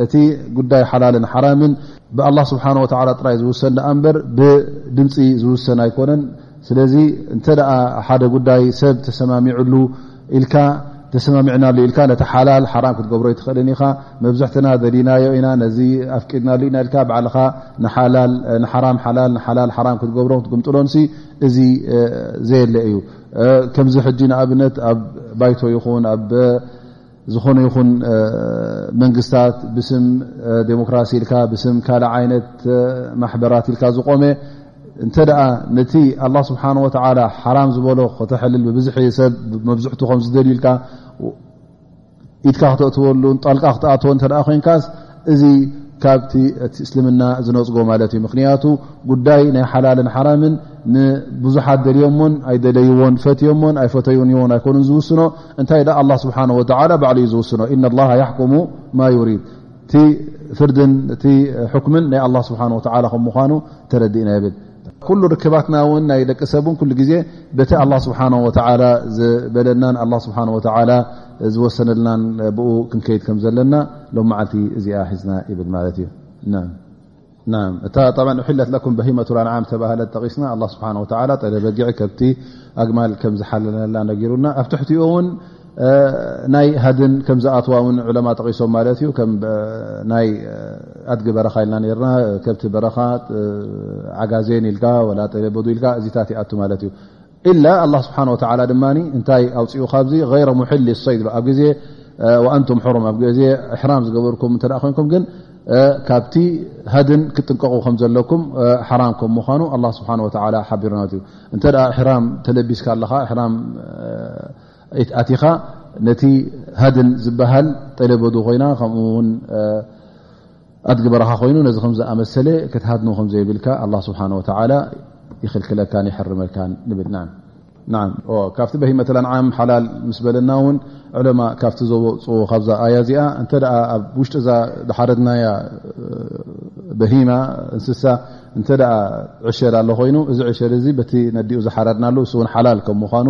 እቲ ጉዳይ ሓላልን ሓራምን ብኣላ ስብሓን ወተላ ጥራይ ዝውሰን ደኣ እምበር ብድምፂ ዝውሰን ኣይኮነን ስለዚ እንተ ደኣ ሓደ ጉዳይ ሰብ ተሰማሚዕሉ ኢልካ ተሰማሚዕናሉ ኢልካ ነቲ ሓላል ሓራም ክትገብሮ ኣይትኽእልን ኢኻ መብዝሕትና ዘሊናዮ ኢና ነዚ ኣፍቂድናሉ ኢና ኢልካ ባዕልኻ ንሓራም ሓላል ንሓላል ሓራም ክትገብሮ ክትግምጥሎን ሲ እዚ ዘየለ እዩ ከምዚ ሕጂ ንኣብነት ኣብ ባይቶ ይኹን ኣብ ዝኾነ ይኹን መንግስታት ብስም ዴሞክራሲ ኢልካ ብስም ካልእ ዓይነት ማሕበራት ኢልካ ዝቆመ እንተ ደኣ ነቲ ኣላ ስብሓን ወተዓላ ሓራም ዝበሎ ከተሐልል ብብዝሒ ሰብ መብዝሕቱ ከም ዝደልዩ ኢልካ ኢትካ ክተእትወሉን ጣልቃ ክትኣትወ እንተ ኮይንካስ እዚ ካብቲ እቲ እስልምና ዝነፅጎ ማለት እዩ ምክንያቱ ጉዳይ ናይ ሓላልን ሓራምን ንብዙሓት ደልዮሞን ኣይደለይዎን ፈትዮሞን ኣይፈተዩንዎን ኣይኮኑን ዝውስኖ እንታይ ደ ኣላ ስብሓን ወተላ ባዕሉ እዩ ዝውስኖ እና ላ ያሕኩሙ ማ ዩሪድ እቲ ፍርድን እቲ ሕክምን ናይ ኣላ ስብሓን ወተላ ከም ምኳኑ ተረዲእና ይብል ኩሉ ርክባትና ውን ናይ ደቂ ሰብ ን ኩሉ ግዜ በቲ ኣላ ስብሓን ወተላ ዝበለናን ኣላ ስብሓን ወተላ ዝወሰነልናን ብኡ ክንከይድ ከም ዘለና ሎ መዓልቲ እዚኣ ሒዝና ይብል ማለት እዩ እታ ሕለት ለኩም በሂመቱ ላንዓም ዝተባህለ ጠቂስና ኣላ ስብሓን ወተላ ጠለበጊዕ ከብቲ ኣግማል ከም ዝሓለነላ ነጊሩና ኣብ ትሕቲኡ ውን ናይ ሃድን ከም ዝኣትዋ ውን ዕለማ ጠቒሶም ማለት እዩ ከም ናይ ኣድጊ በረኻ ኢልና ነርና ከብቲ በረኻ ዓጋዜን ኢልካ ወላ ጠሌበዱ ኢልካ እዚታት ይኣቱ ማለት እዩ ኢላ ኣላ ስብሓን ወተላ ድማ እንታይ ኣውፅኡ ካብዚ ይረ ሙሕሊ ሰይድ ኣብ ግዜ ኣንቱም ሕሩም ኣብ ግዜ ሕራም ዝገበርኩም እተ ኮንኩም ግን ካብቲ ሃድን ክጥንቀቑ ከም ዘለኩም ሓራም ከም ምኳኑ ኣላ ስብሓን ወተላ ሓቢርናት እዩ እንተ ሕራም ተለቢስካ ኣለኻ ኣቲኻ ነቲ ሃድን ዝበሃል ጠለበዱ ኮይና ከምኡ ውን ኣድጊ በረኻ ኮይኑ ነዚ ከምዝኣመሰለ ክትሃድኑ ከምዘይብልካ ኣላ ስብሓን ወተላ ይኽልክለካን ይሕርመልካን ንብል ን ካብቲ በሂመትላንዓም ሓላል ምስ በለና እውን ዕለማ ካብቲ ዘወፅዎ ካብዛ ኣያ እዚኣ እንተ ኣብ ውሽጢ እዛ ዝሓረድናያ በሂማ እንስሳ እንተ ዕሸል ኣሎ ኮይኑ እዚ ዕሸል እዚ በቲ ነዲኡ ዝሓረድናሉ እሱእውን ሓላል ከም ምኳኑ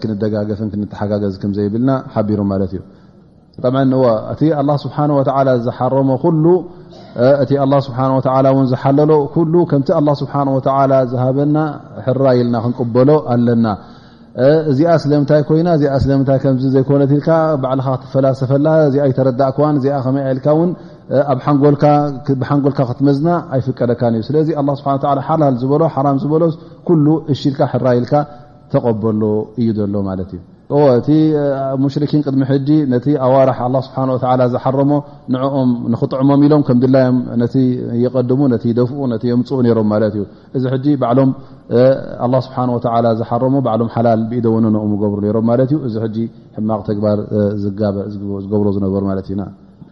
ክንደጋገፍን ክንተሓጋገዝ ከምዘይብልና ሓቢሩ ማለት እዩ እቲ ኣላ ስብሓ ወላ ዝሓረሞ ኩሉ እቲ ኣላ ስብሓ ወላ ን ዝሓለሎ ኩሉ ከምቲ ኣላ ስብሓ ወላ ዝሃበና ሕራ ኢልና ክንቅበሎ ኣለና እዚኣ ስለምንታይ ኮይና እዚኣ ስለምንታይ ከም ዘይኮነት ኢልካ ባዕልኻ ክትፈላሰፈላ እዚኣ ኣይተረዳእክዋን እዚኣ ከመይ ኣልካ ውን ኣብ ሓንጎልካ ክትመዝና ኣይፍቀደካን እዩ ስለዚ ኣላ ስብሓ ሓላል ዝበሎ ሓራም ዝበሎ ኩሉ እሽኢልካ ሕራ ኢልካ ተቐበሎ እዩ ዘሎ ማለት እዩ እቲ ሙሽርኪን ቅድሚ ሕጂ ነቲ ኣዋርሕ ኣላ ስብሓን ወላ ዝሓረሞ ንዕኦም ንክጥዕሞም ኢሎም ከም ድላዮም ነቲ የቐድሙ ነቲ ይደፍኡ ነቲ የምፅኡ ነይሮም ማለት እዩ እዚ ሕጂ ባዕሎም ኣላ ስብሓን ወላ ዝሓረሞ ባዕሎም ሓላል ብኢደወነ ንኦም ገብሩ ነይሮም ማለት እዩ እዚ ሕጂ ሕማቕ ተግባር ዝገብሮ ዝነበሩ ማለት እዩና